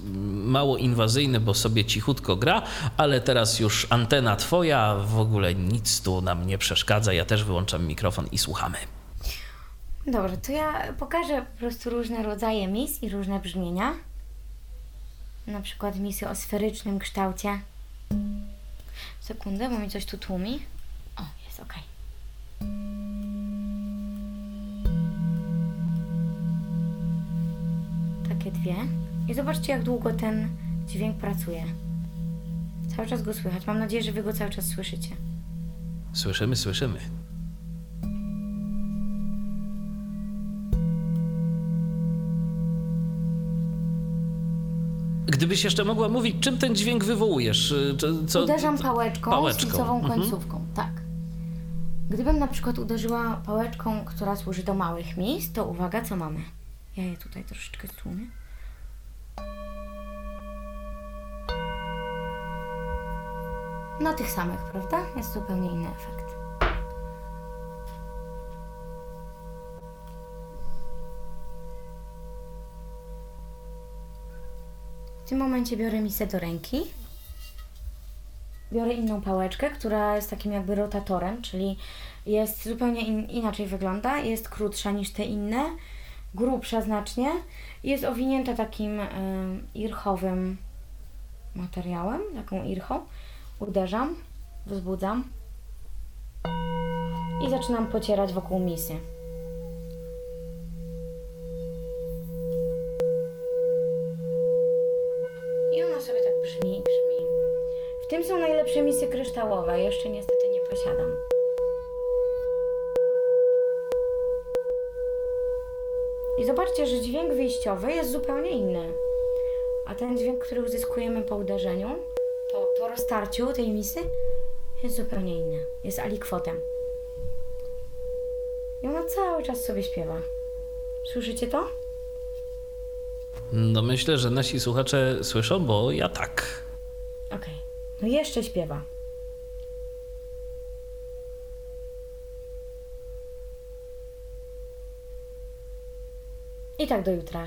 mało inwazyjny, bo sobie cichutko gra, ale teraz już antena twoja, w ogóle nic tu nam nie przeszkadza. Ja też wyłączam mikrofon i słuchamy. Dobrze, to ja pokażę po prostu różne rodzaje mis i różne brzmienia. Na przykład misy o sferycznym kształcie. Sekundę, bo mi coś tu tłumi. O, jest ok. Takie dwie. I zobaczcie, jak długo ten dźwięk pracuje. Cały czas go słychać. Mam nadzieję, że wy go cały czas słyszycie. Słyszymy, słyszymy. Gdybyś jeszcze mogła mówić, czym ten dźwięk wywołujesz? Co, Uderzam pałeczką, pałeczką. z mhm. końcówką. Gdybym na przykład uderzyła pałeczką, która służy do małych miejsc, to uwaga, co mamy? Ja je tutaj troszeczkę stłumię. No tych samych, prawda? Jest zupełnie inny efekt. W tym momencie biorę misę do ręki. Biorę inną pałeczkę, która jest takim jakby rotatorem, czyli jest zupełnie in, inaczej wygląda, jest krótsza niż te inne, grubsza znacznie, jest owinięta takim y, irchowym materiałem, taką irchą. Uderzam, wzbudzam i zaczynam pocierać wokół misy. I ona sobie tak brzmi, brzmi. W tym są najlepsze misy kryształowe, jeszcze niestety nie posiadam. I zobaczcie, że dźwięk wyjściowy jest zupełnie inny. A ten dźwięk, który uzyskujemy po uderzeniu, po, po roztarciu tej misy, jest zupełnie inny. Jest alikwotem. I ona cały czas sobie śpiewa. Słyszycie to? No myślę, że nasi słuchacze słyszą, bo ja tak. No jeszcze śpiewa. I tak do jutra.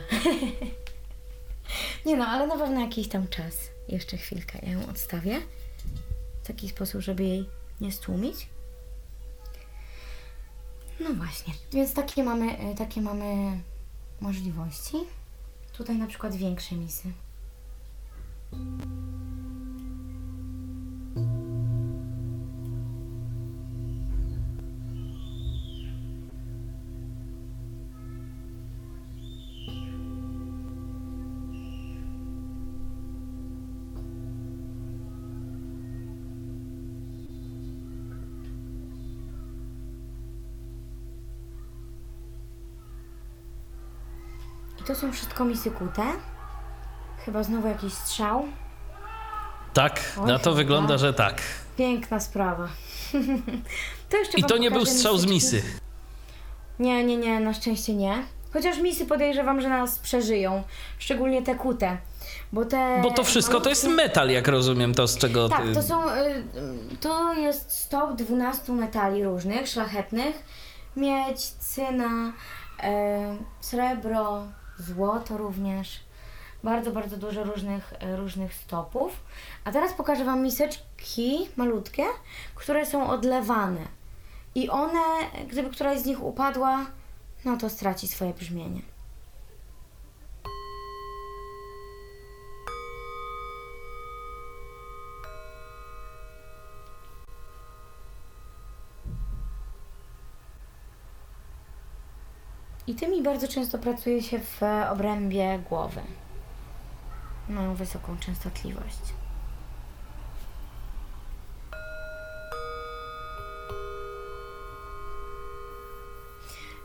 <laughs> Nie no, ale na pewno jakiś tam czas. Jeszcze chwilkę. Ja ją odstawię. W taki sposób, żeby jej nie stłumić. No właśnie. Więc takie mamy, e, takie mamy możliwości. Tutaj na przykład większe misy. Są wszystko misy kute. Chyba znowu jakiś strzał. Tak, Oj, na to wygląda, że tak. Piękna sprawa. <laughs> to jeszcze I to nie był strzał z misy. Nie, nie, nie, na szczęście nie. Chociaż misy podejrzewam, że nas przeżyją. Szczególnie te kute. Bo, te Bo to wszystko malutkie... to jest metal, jak rozumiem, to z czego. Tak, to są. Y, to jest stop 12 metali różnych, szlachetnych: miedź, cyna, y, srebro, złoto również. Bardzo, bardzo dużo różnych, e, różnych stopów. A teraz pokażę Wam miseczki malutkie, które są odlewane. I one, gdyby któraś z nich upadła, no to straci swoje brzmienie. I tymi bardzo często pracuje się w obrębie głowy. Mają wysoką częstotliwość.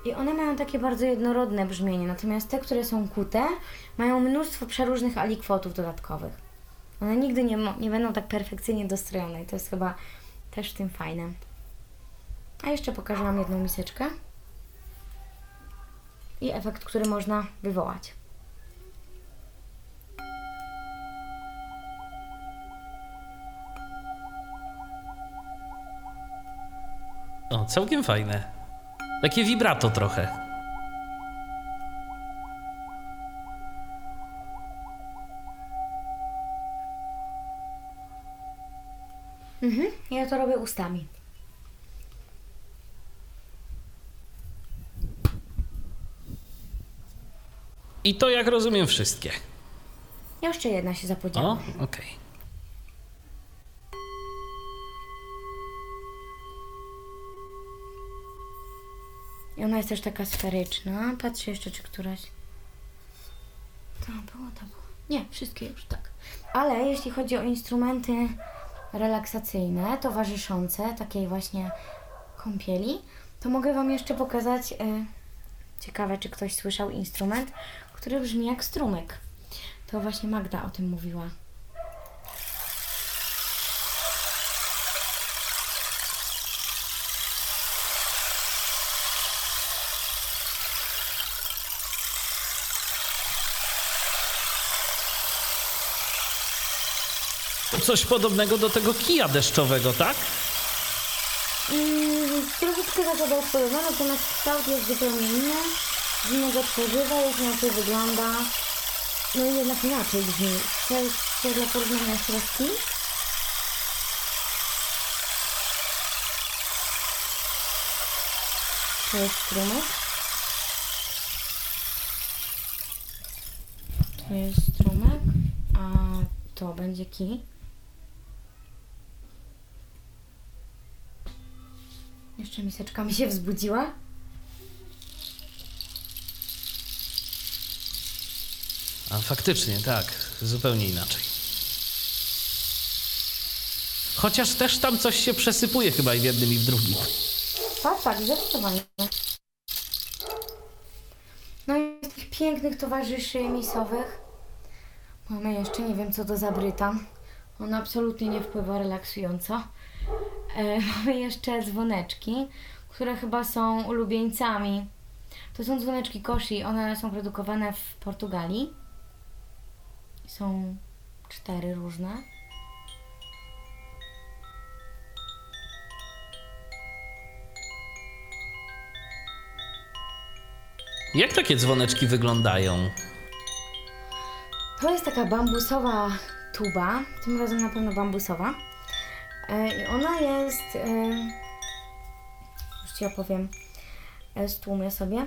I one mają takie bardzo jednorodne brzmienie, natomiast te, które są kute, mają mnóstwo przeróżnych alikwotów dodatkowych. One nigdy nie, nie będą tak perfekcyjnie dostrojone i to jest chyba też tym fajne. A jeszcze pokażę Wam jedną miseczkę. I efekt, który można wywołać. O, całkiem fajne. Takie vibrato trochę. Mhm. Ja to robię ustami. I to, jak rozumiem, wszystkie. Jeszcze jedna się zapodziała. O, okej. I ona jest też taka sferyczna. Patrzę jeszcze, czy któraś. To było, to było. Nie, wszystkie już tak. Ale jeśli chodzi o instrumenty relaksacyjne, towarzyszące takiej właśnie kąpieli, to mogę Wam jeszcze pokazać. E, ciekawe, czy ktoś słyszał instrument, który brzmi jak strumyk. To właśnie Magda o tym mówiła. Coś podobnego do tego kija deszczowego, tak? Mm, troszeczkę zagospodarowana, natomiast kształt jest zupełnie inny. Z innego tworzywa, jest inaczej wygląda. No i jednak inaczej brzmi. Chcecie dla porównania kij? To jest strumyk. To jest strumyk, a to będzie kij. Jeszcze miseczka mi się wzbudziła. A faktycznie, tak. Zupełnie inaczej. Chociaż też tam coś się przesypuje chyba i w jednym i w drugim. Tak, tak, zdecydowanie. No i tych pięknych towarzyszy misowych mamy jeszcze, nie wiem co to za bryta. On absolutnie nie wpływa relaksująco. E, mamy jeszcze dzwoneczki, które chyba są ulubieńcami. To są dzwoneczki koshi, one są produkowane w Portugalii. Są cztery różne. Jak takie dzwoneczki wyglądają? To jest taka bambusowa tuba, tym razem na pewno bambusowa. E, I ona jest, e, już Ci opowiem, e, stłumię sobie.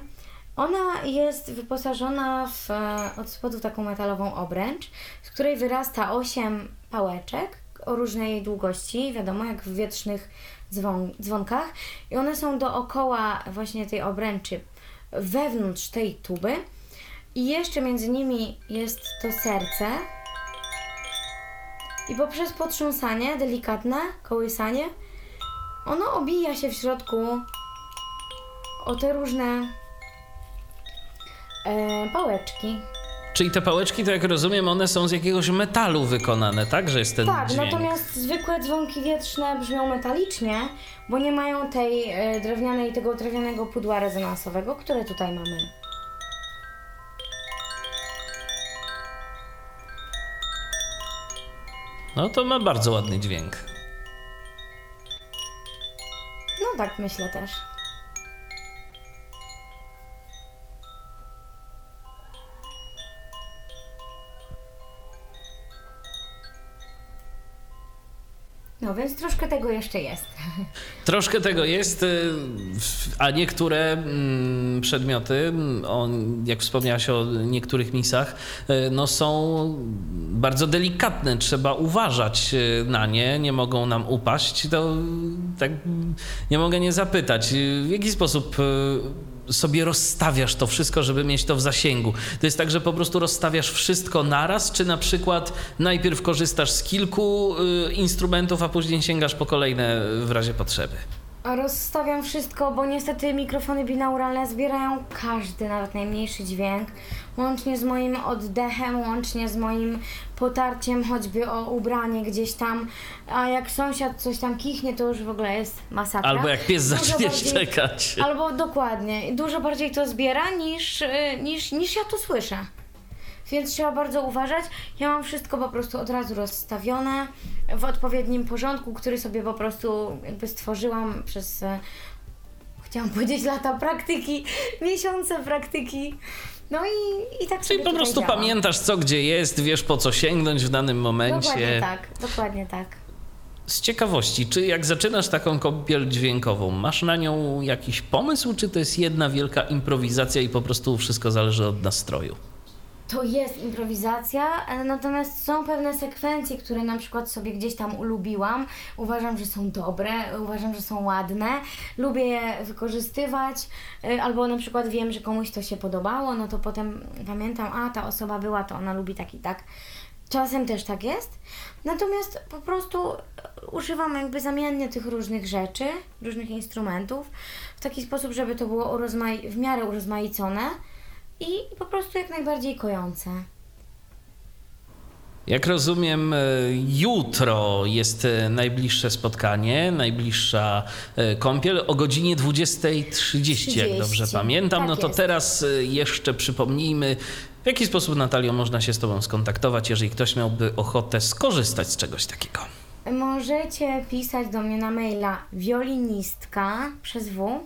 Ona jest wyposażona w e, od spodu taką metalową obręcz, z której wyrasta 8 pałeczek o różnej długości, wiadomo, jak w wietrznych dzwon, dzwonkach. I one są dookoła właśnie tej obręczy, wewnątrz tej tuby. I jeszcze między nimi jest to serce. I poprzez potrząsanie, delikatne kołysanie, ono obija się w środku o te różne e, pałeczki. Czyli te pałeczki, to jak rozumiem, one są z jakiegoś metalu wykonane, tak? Że jest ten Tak, dźwięk. natomiast zwykłe dzwonki wietrzne brzmią metalicznie, bo nie mają tej e, drewnianej, tego drewnianego pudła rezonansowego, które tutaj mamy. No to ma bardzo ładny dźwięk. No tak myślę też. No więc troszkę tego jeszcze jest. Troszkę tego jest, y, a niektóre mm, przedmioty, mm, jak wspomniałaś o niektórych misach, y, no są bardzo delikatne, trzeba uważać y, na nie, nie mogą nam upaść. To tak mm, nie mogę nie zapytać, w jaki sposób sobie rozstawiasz to wszystko, żeby mieć to w zasięgu? To jest tak, że po prostu rozstawiasz wszystko naraz, czy na przykład najpierw korzystasz z kilku y, instrumentów, a później sięgasz po kolejne w razie potrzeby? Rozstawiam wszystko, bo niestety mikrofony binauralne zbierają każdy, nawet najmniejszy dźwięk, łącznie z moim oddechem, łącznie z moim potarciem choćby o ubranie gdzieś tam, a jak sąsiad coś tam kichnie, to już w ogóle jest masakra. Albo jak pies zacznie szczekać. Albo dokładnie, dużo bardziej to zbiera niż, y, niż, niż ja to słyszę. Więc trzeba bardzo uważać. Ja mam wszystko po prostu od razu rozstawione w odpowiednim porządku, który sobie po prostu jakby stworzyłam przez, e, chciałam <laughs> powiedzieć lata praktyki, miesiące praktyki. No i, i tak Czyli po prostu działam. pamiętasz, co gdzie jest, wiesz po co sięgnąć w danym momencie. Dokładnie tak, dokładnie tak. Z ciekawości, czy jak zaczynasz taką kąpiel dźwiękową, masz na nią jakiś pomysł, czy to jest jedna wielka improwizacja i po prostu wszystko zależy od nastroju? To jest improwizacja, e, natomiast są pewne sekwencje, które na przykład sobie gdzieś tam ulubiłam. Uważam, że są dobre, uważam, że są ładne. Lubię je wykorzystywać, e, albo na przykład wiem, że komuś to się podobało, no to potem pamiętam, a ta osoba była, to ona lubi tak i tak. Czasem też tak jest. Natomiast po prostu e, używam jakby zamiennie tych różnych rzeczy, różnych instrumentów w taki sposób, żeby to było w miarę urozmaicone i po prostu jak najbardziej kojące. Jak rozumiem, e, jutro jest e, najbliższe spotkanie, najbliższa e, kąpiel o godzinie 20.30, jak 30. dobrze pamiętam. Tak no to jest. teraz jeszcze przypomnijmy, w jaki sposób, Natalio, można się z Tobą skontaktować, jeżeli ktoś miałby ochotę skorzystać z czegoś takiego. Możecie pisać do mnie na maila violinistka przez w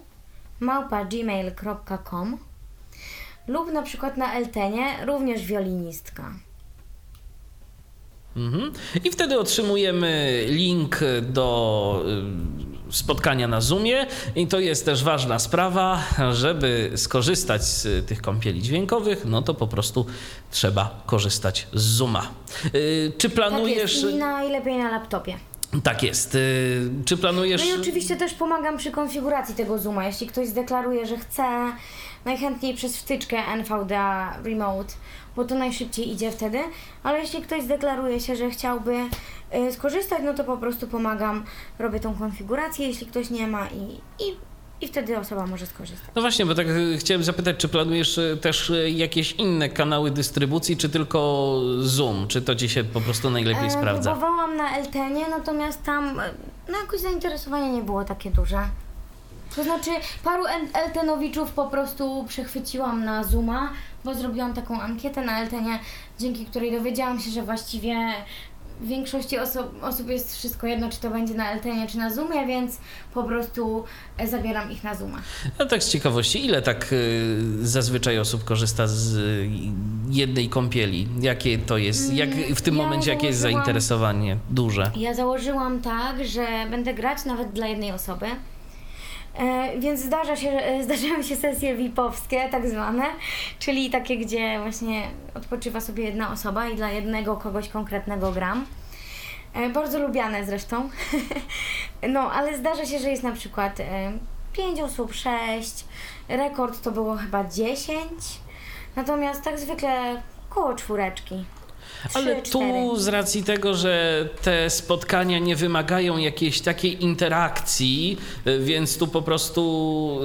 małpa gmail.com lub na przykład na Eltenie również violinistka. Mhm. I wtedy otrzymujemy link do y, spotkania na Zoomie i to jest też ważna sprawa, żeby skorzystać z tych kąpieli dźwiękowych, no to po prostu trzeba korzystać z Zooma. Y, Czy Tak planujesz... jest i najlepiej na laptopie. Tak jest. Y, Czy planujesz... No i oczywiście też pomagam przy konfiguracji tego Zooma. Jeśli ktoś zdeklaruje, że chce, najchętniej przez wtyczkę NVDA Remote, bo to najszybciej idzie wtedy. Ale jeśli ktoś zdeklaruje się, że chciałby y, skorzystać, no to po prostu pomagam, robię tą konfigurację, jeśli ktoś nie ma i, i, i wtedy osoba może skorzystać. No właśnie, bo tak y, chciałem zapytać, czy planujesz y, też jakieś inne kanały dystrybucji, czy tylko Zoom? Czy to ci się po prostu najlepiej E, sprawdza? Próbowałam na Eltenie, natomiast tam e, no jakoś zainteresowanie nie było takie duże. To znaczy paru El- Eltenowiczów po prostu przechwyciłam na Zooma, bo zrobiłam taką ankietę na Eltenie, dzięki której dowiedziałam się, że właściwie w większości osób, osób jest wszystko jedno, czy to będzie na Eltenie, czy na Zoomie, więc po prostu e, zabieram ich na Zooma. No tak z ciekawości, ile tak y, zazwyczaj osób korzysta z y, jednej kąpieli? Jakie to jest? Jak w tym Mm, ja momencie jakie jest założyłam- zainteresowanie? Duże. Ja założyłam tak, że będę grać nawet dla jednej osoby. E, więc zdarza się, e, <laughs> zdarzają się sesje VIP-owskie, tak zwane, czyli takie, gdzie właśnie odpoczywa sobie jedna osoba i dla jednego kogoś konkretnego gram. E, bardzo lubiane zresztą. <laughs> no, ale zdarza się, że jest na przykład e, 5 osób, 6. Rekord to było chyba 10. Natomiast tak zwykle koło czwóreczki. Ale tu z racji tego, że te spotkania nie wymagają jakiejś takiej interakcji, y, więc tu po prostu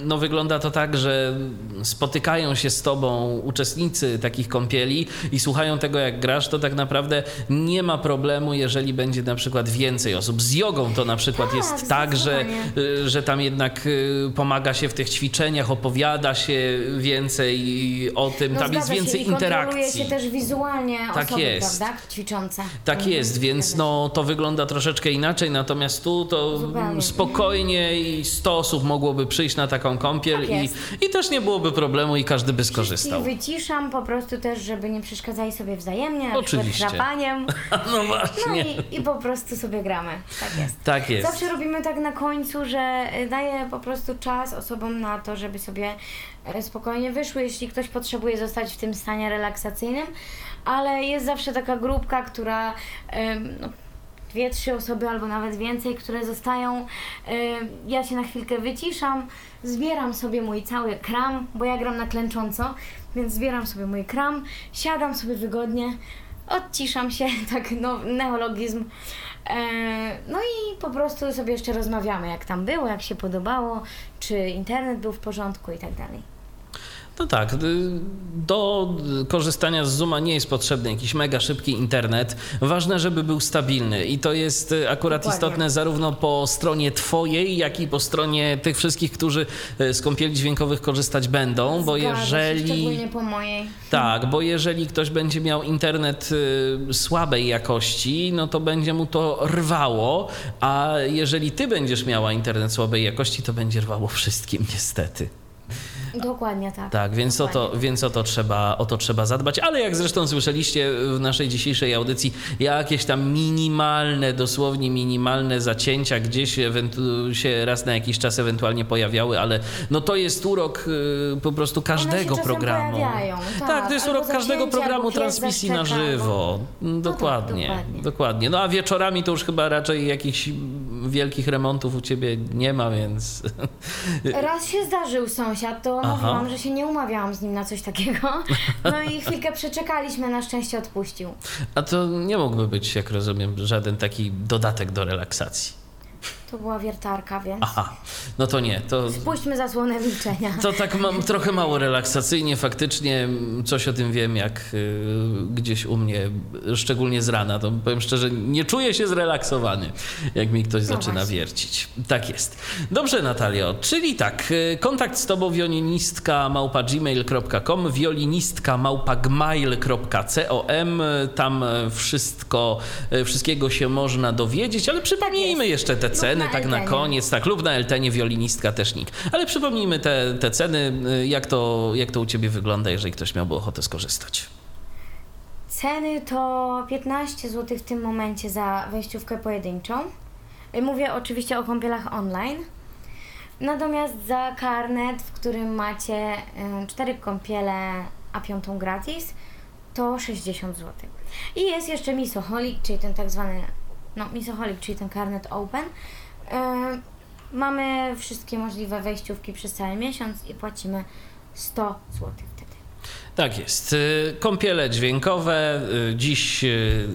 y, no, wygląda to tak, że spotykają się z tobą uczestnicy takich kąpieli i słuchają tego, jak grasz, to tak naprawdę nie ma problemu, jeżeli będzie na przykład więcej osób. Z jogą to na przykład Tak, jest tak, że, y, że tam jednak pomaga się w tych ćwiczeniach, opowiada się więcej o tym, tam jest No zgadza się, więcej i kontroluje interakcji. się też wizualnie Tak osoby, jest. prawda? Ćwiczące. Tak jest, więc no, to wygląda troszeczkę inaczej, natomiast tu to Zupełnie. spokojnie i 100 osób mogłoby przyjść na taką kąpiel Tak i, i też nie byłoby problemu i każdy by skorzystał. I wyciszam po prostu też, żeby nie przeszkadzali sobie wzajemnie, na Oczywiście. drapaniem. <laughs> No No właśnie. i, i po prostu sobie gramy. Tak jest. Tak jest. Zawsze robimy tak na końcu, że daję po prostu czas osobom na to, żeby sobie e, spokojnie wyszły, jeśli ktoś potrzebuje zostać w tym stanie relaksacyjnym, ale jest zawsze taka grupka, która no, dwie, trzy osoby albo nawet więcej, które zostają. Ja się na chwilkę wyciszam, zbieram sobie mój cały kram, bo ja gram na klęcząco, więc zbieram sobie mój kram, siadam sobie wygodnie, odciszam się, <laughs> tak no, neologizm, no i po prostu sobie jeszcze rozmawiamy, jak tam było, jak się podobało, czy internet był w porządku i tak dalej. No tak, y, do korzystania z Zooma nie jest potrzebny jakiś mega szybki internet. Ważne, żeby był stabilny i to jest y, akurat Dokładnie. istotne zarówno po stronie twojej, jak i po stronie tych wszystkich, którzy y, z kąpieli dźwiękowych korzystać będą, bo Zgadza się, jeżeli... Szczególnie po mojej. Tak, bo jeżeli ktoś będzie miał internet słabej jakości, no to będzie mu to rwało, a jeżeli ty będziesz miała internet słabej jakości, to będzie rwało wszystkim niestety. Dokładnie tak. Tak, więc o, to, Dokładnie. więc o, to trzeba, o to trzeba zadbać. Ale jak zresztą słyszeliście w naszej dzisiejszej audycji, jakieś tam minimalne, dosłownie minimalne zacięcia gdzieś się raz na jakiś czas ewentualnie pojawiały, ale no to jest urok y, po prostu każdego programu. pojawiają, tak. tak, to jest urok każdego programu transmisji na zaszczeka, żywo. tak, Dokładnie, dokładnie. dokładnie. No a wieczorami to już chyba raczej jakichś wielkich remontów u ciebie nie ma, więc <laughs> Raz się zdarzył sąsiad, to Aha. mówiłam, że się nie umawiałam z nim na coś takiego. <laughs> No i chwilkę przeczekaliśmy, na szczęście odpuścił. A to nie mógłby być, jak rozumiem, żaden taki dodatek do relaksacji. To była wiertarka, więc Aha, no to nie, to, puśćmy zasłonę milczenia. to tak mam trochę mało relaksacyjnie. Faktycznie coś o tym wiem, jak y, gdzieś u mnie, szczególnie z rana, to powiem szczerze, nie czuję się zrelaksowany, jak mi ktoś zaczyna właśnie. wiercić. Tak jest. Dobrze, Natalio, czyli tak, y, kontakt z tobą wiolinistka małpa gmail.com, wiolinistka małpa gmail.com, tam y, wszystko, y, wszystkiego się można dowiedzieć, ale przypomnijmy jest. jeszcze te Lub ceny, na tak na koniec, tak, lub na Eltenie wiolinistka też nikt. Ale przypomnijmy te, te ceny, y, jak to, jak to u ciebie wygląda, jeżeli ktoś miałby ochotę skorzystać. Ceny to 15 zł w tym momencie za wejściówkę pojedynczą. Y, Mówię oczywiście o kąpielach online. Natomiast za karnet, w którym macie 4 kąpiele, a piątą gratis, to 60 zł. I jest jeszcze Misoholic, czyli ten tak zwany, no Misoholic, czyli ten karnet open. Y, Mamy wszystkie możliwe wejściówki przez cały miesiąc i płacimy 100 zł wtedy. Tak jest. Y, Kąpiele dźwiękowe. y, Dziś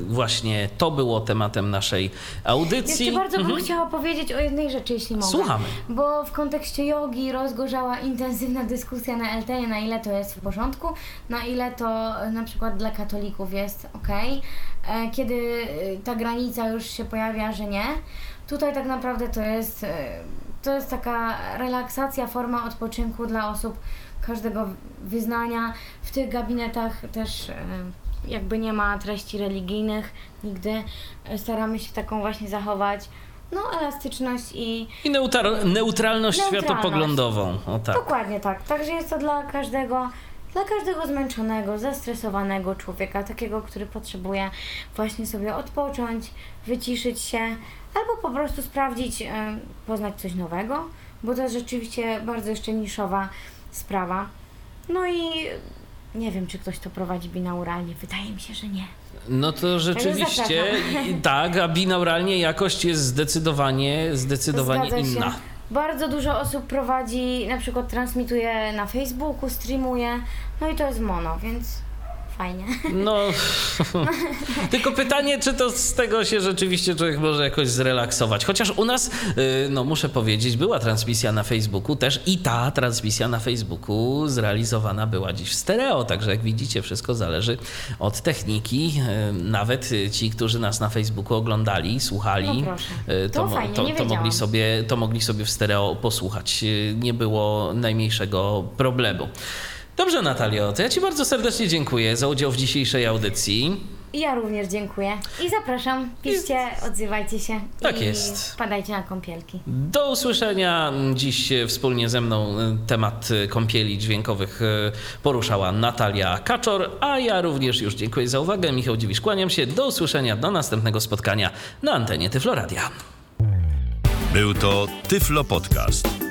właśnie to było tematem naszej audycji. Jeszcze bardzo bym Mhm. chciała powiedzieć o jednej rzeczy, jeśli mogę. Słuchamy. Bo w kontekście jogi rozgorzała intensywna dyskusja na LTE, na ile to jest w porządku, na ile to e, na przykład dla katolików jest ok. E, Kiedy e, ta granica już się pojawia, że nie. Tutaj tak naprawdę to jest, e, to jest taka relaksacja, forma odpoczynku dla osób każdego wyznania. W tych gabinetach też e, jakby nie ma treści religijnych nigdy. E, Staramy się taką właśnie zachować no, elastyczność i I neutralność Neutralność. światopoglądową. O tak. dokładnie tak. Także jest to dla każdego, dla każdego zmęczonego, zestresowanego człowieka, takiego, który potrzebuje właśnie sobie odpocząć, wyciszyć się, albo po prostu sprawdzić, e, poznać coś nowego, bo to jest rzeczywiście bardzo jeszcze niszowa sprawa. No i nie wiem, czy ktoś to prowadzi binauralnie. Wydaje mi się, że nie. No to rzeczywiście tak, a binauralnie jakość jest zdecydowanie, zdecydowanie inna. Bardzo dużo osób prowadzi, na przykład transmituje na Facebooku, streamuje, no i to jest mono, więc fajnie. No, <laughs> tylko pytanie, czy to z tego się rzeczywiście człowiek może jakoś zrelaksować. Chociaż u nas, y, no muszę powiedzieć, była transmisja na Facebooku też i ta transmisja na Facebooku zrealizowana była dziś w stereo, także jak widzicie, wszystko zależy od techniki. Y, Nawet ci, którzy nas na Facebooku oglądali, słuchali, No y, To mo- fajnie, to, to, mogli sobie, to mogli sobie w stereo posłuchać. Nie było najmniejszego problemu. Dobrze, Natalio, to ja Ci bardzo serdecznie dziękuję za udział w dzisiejszej audycji. Ja również dziękuję. I zapraszam, piszcie, odzywajcie się. Tak i jest. Wpadajcie na kąpielki. Do usłyszenia. Dziś wspólnie ze mną e, temat e, kąpieli dźwiękowych e, poruszała Natalia Kaczor, a ja również już dziękuję za uwagę. Michał Dziwisz, kłaniam się. Do usłyszenia, do następnego spotkania na antenie Tyfloradia. Był to Tyflo Podcast.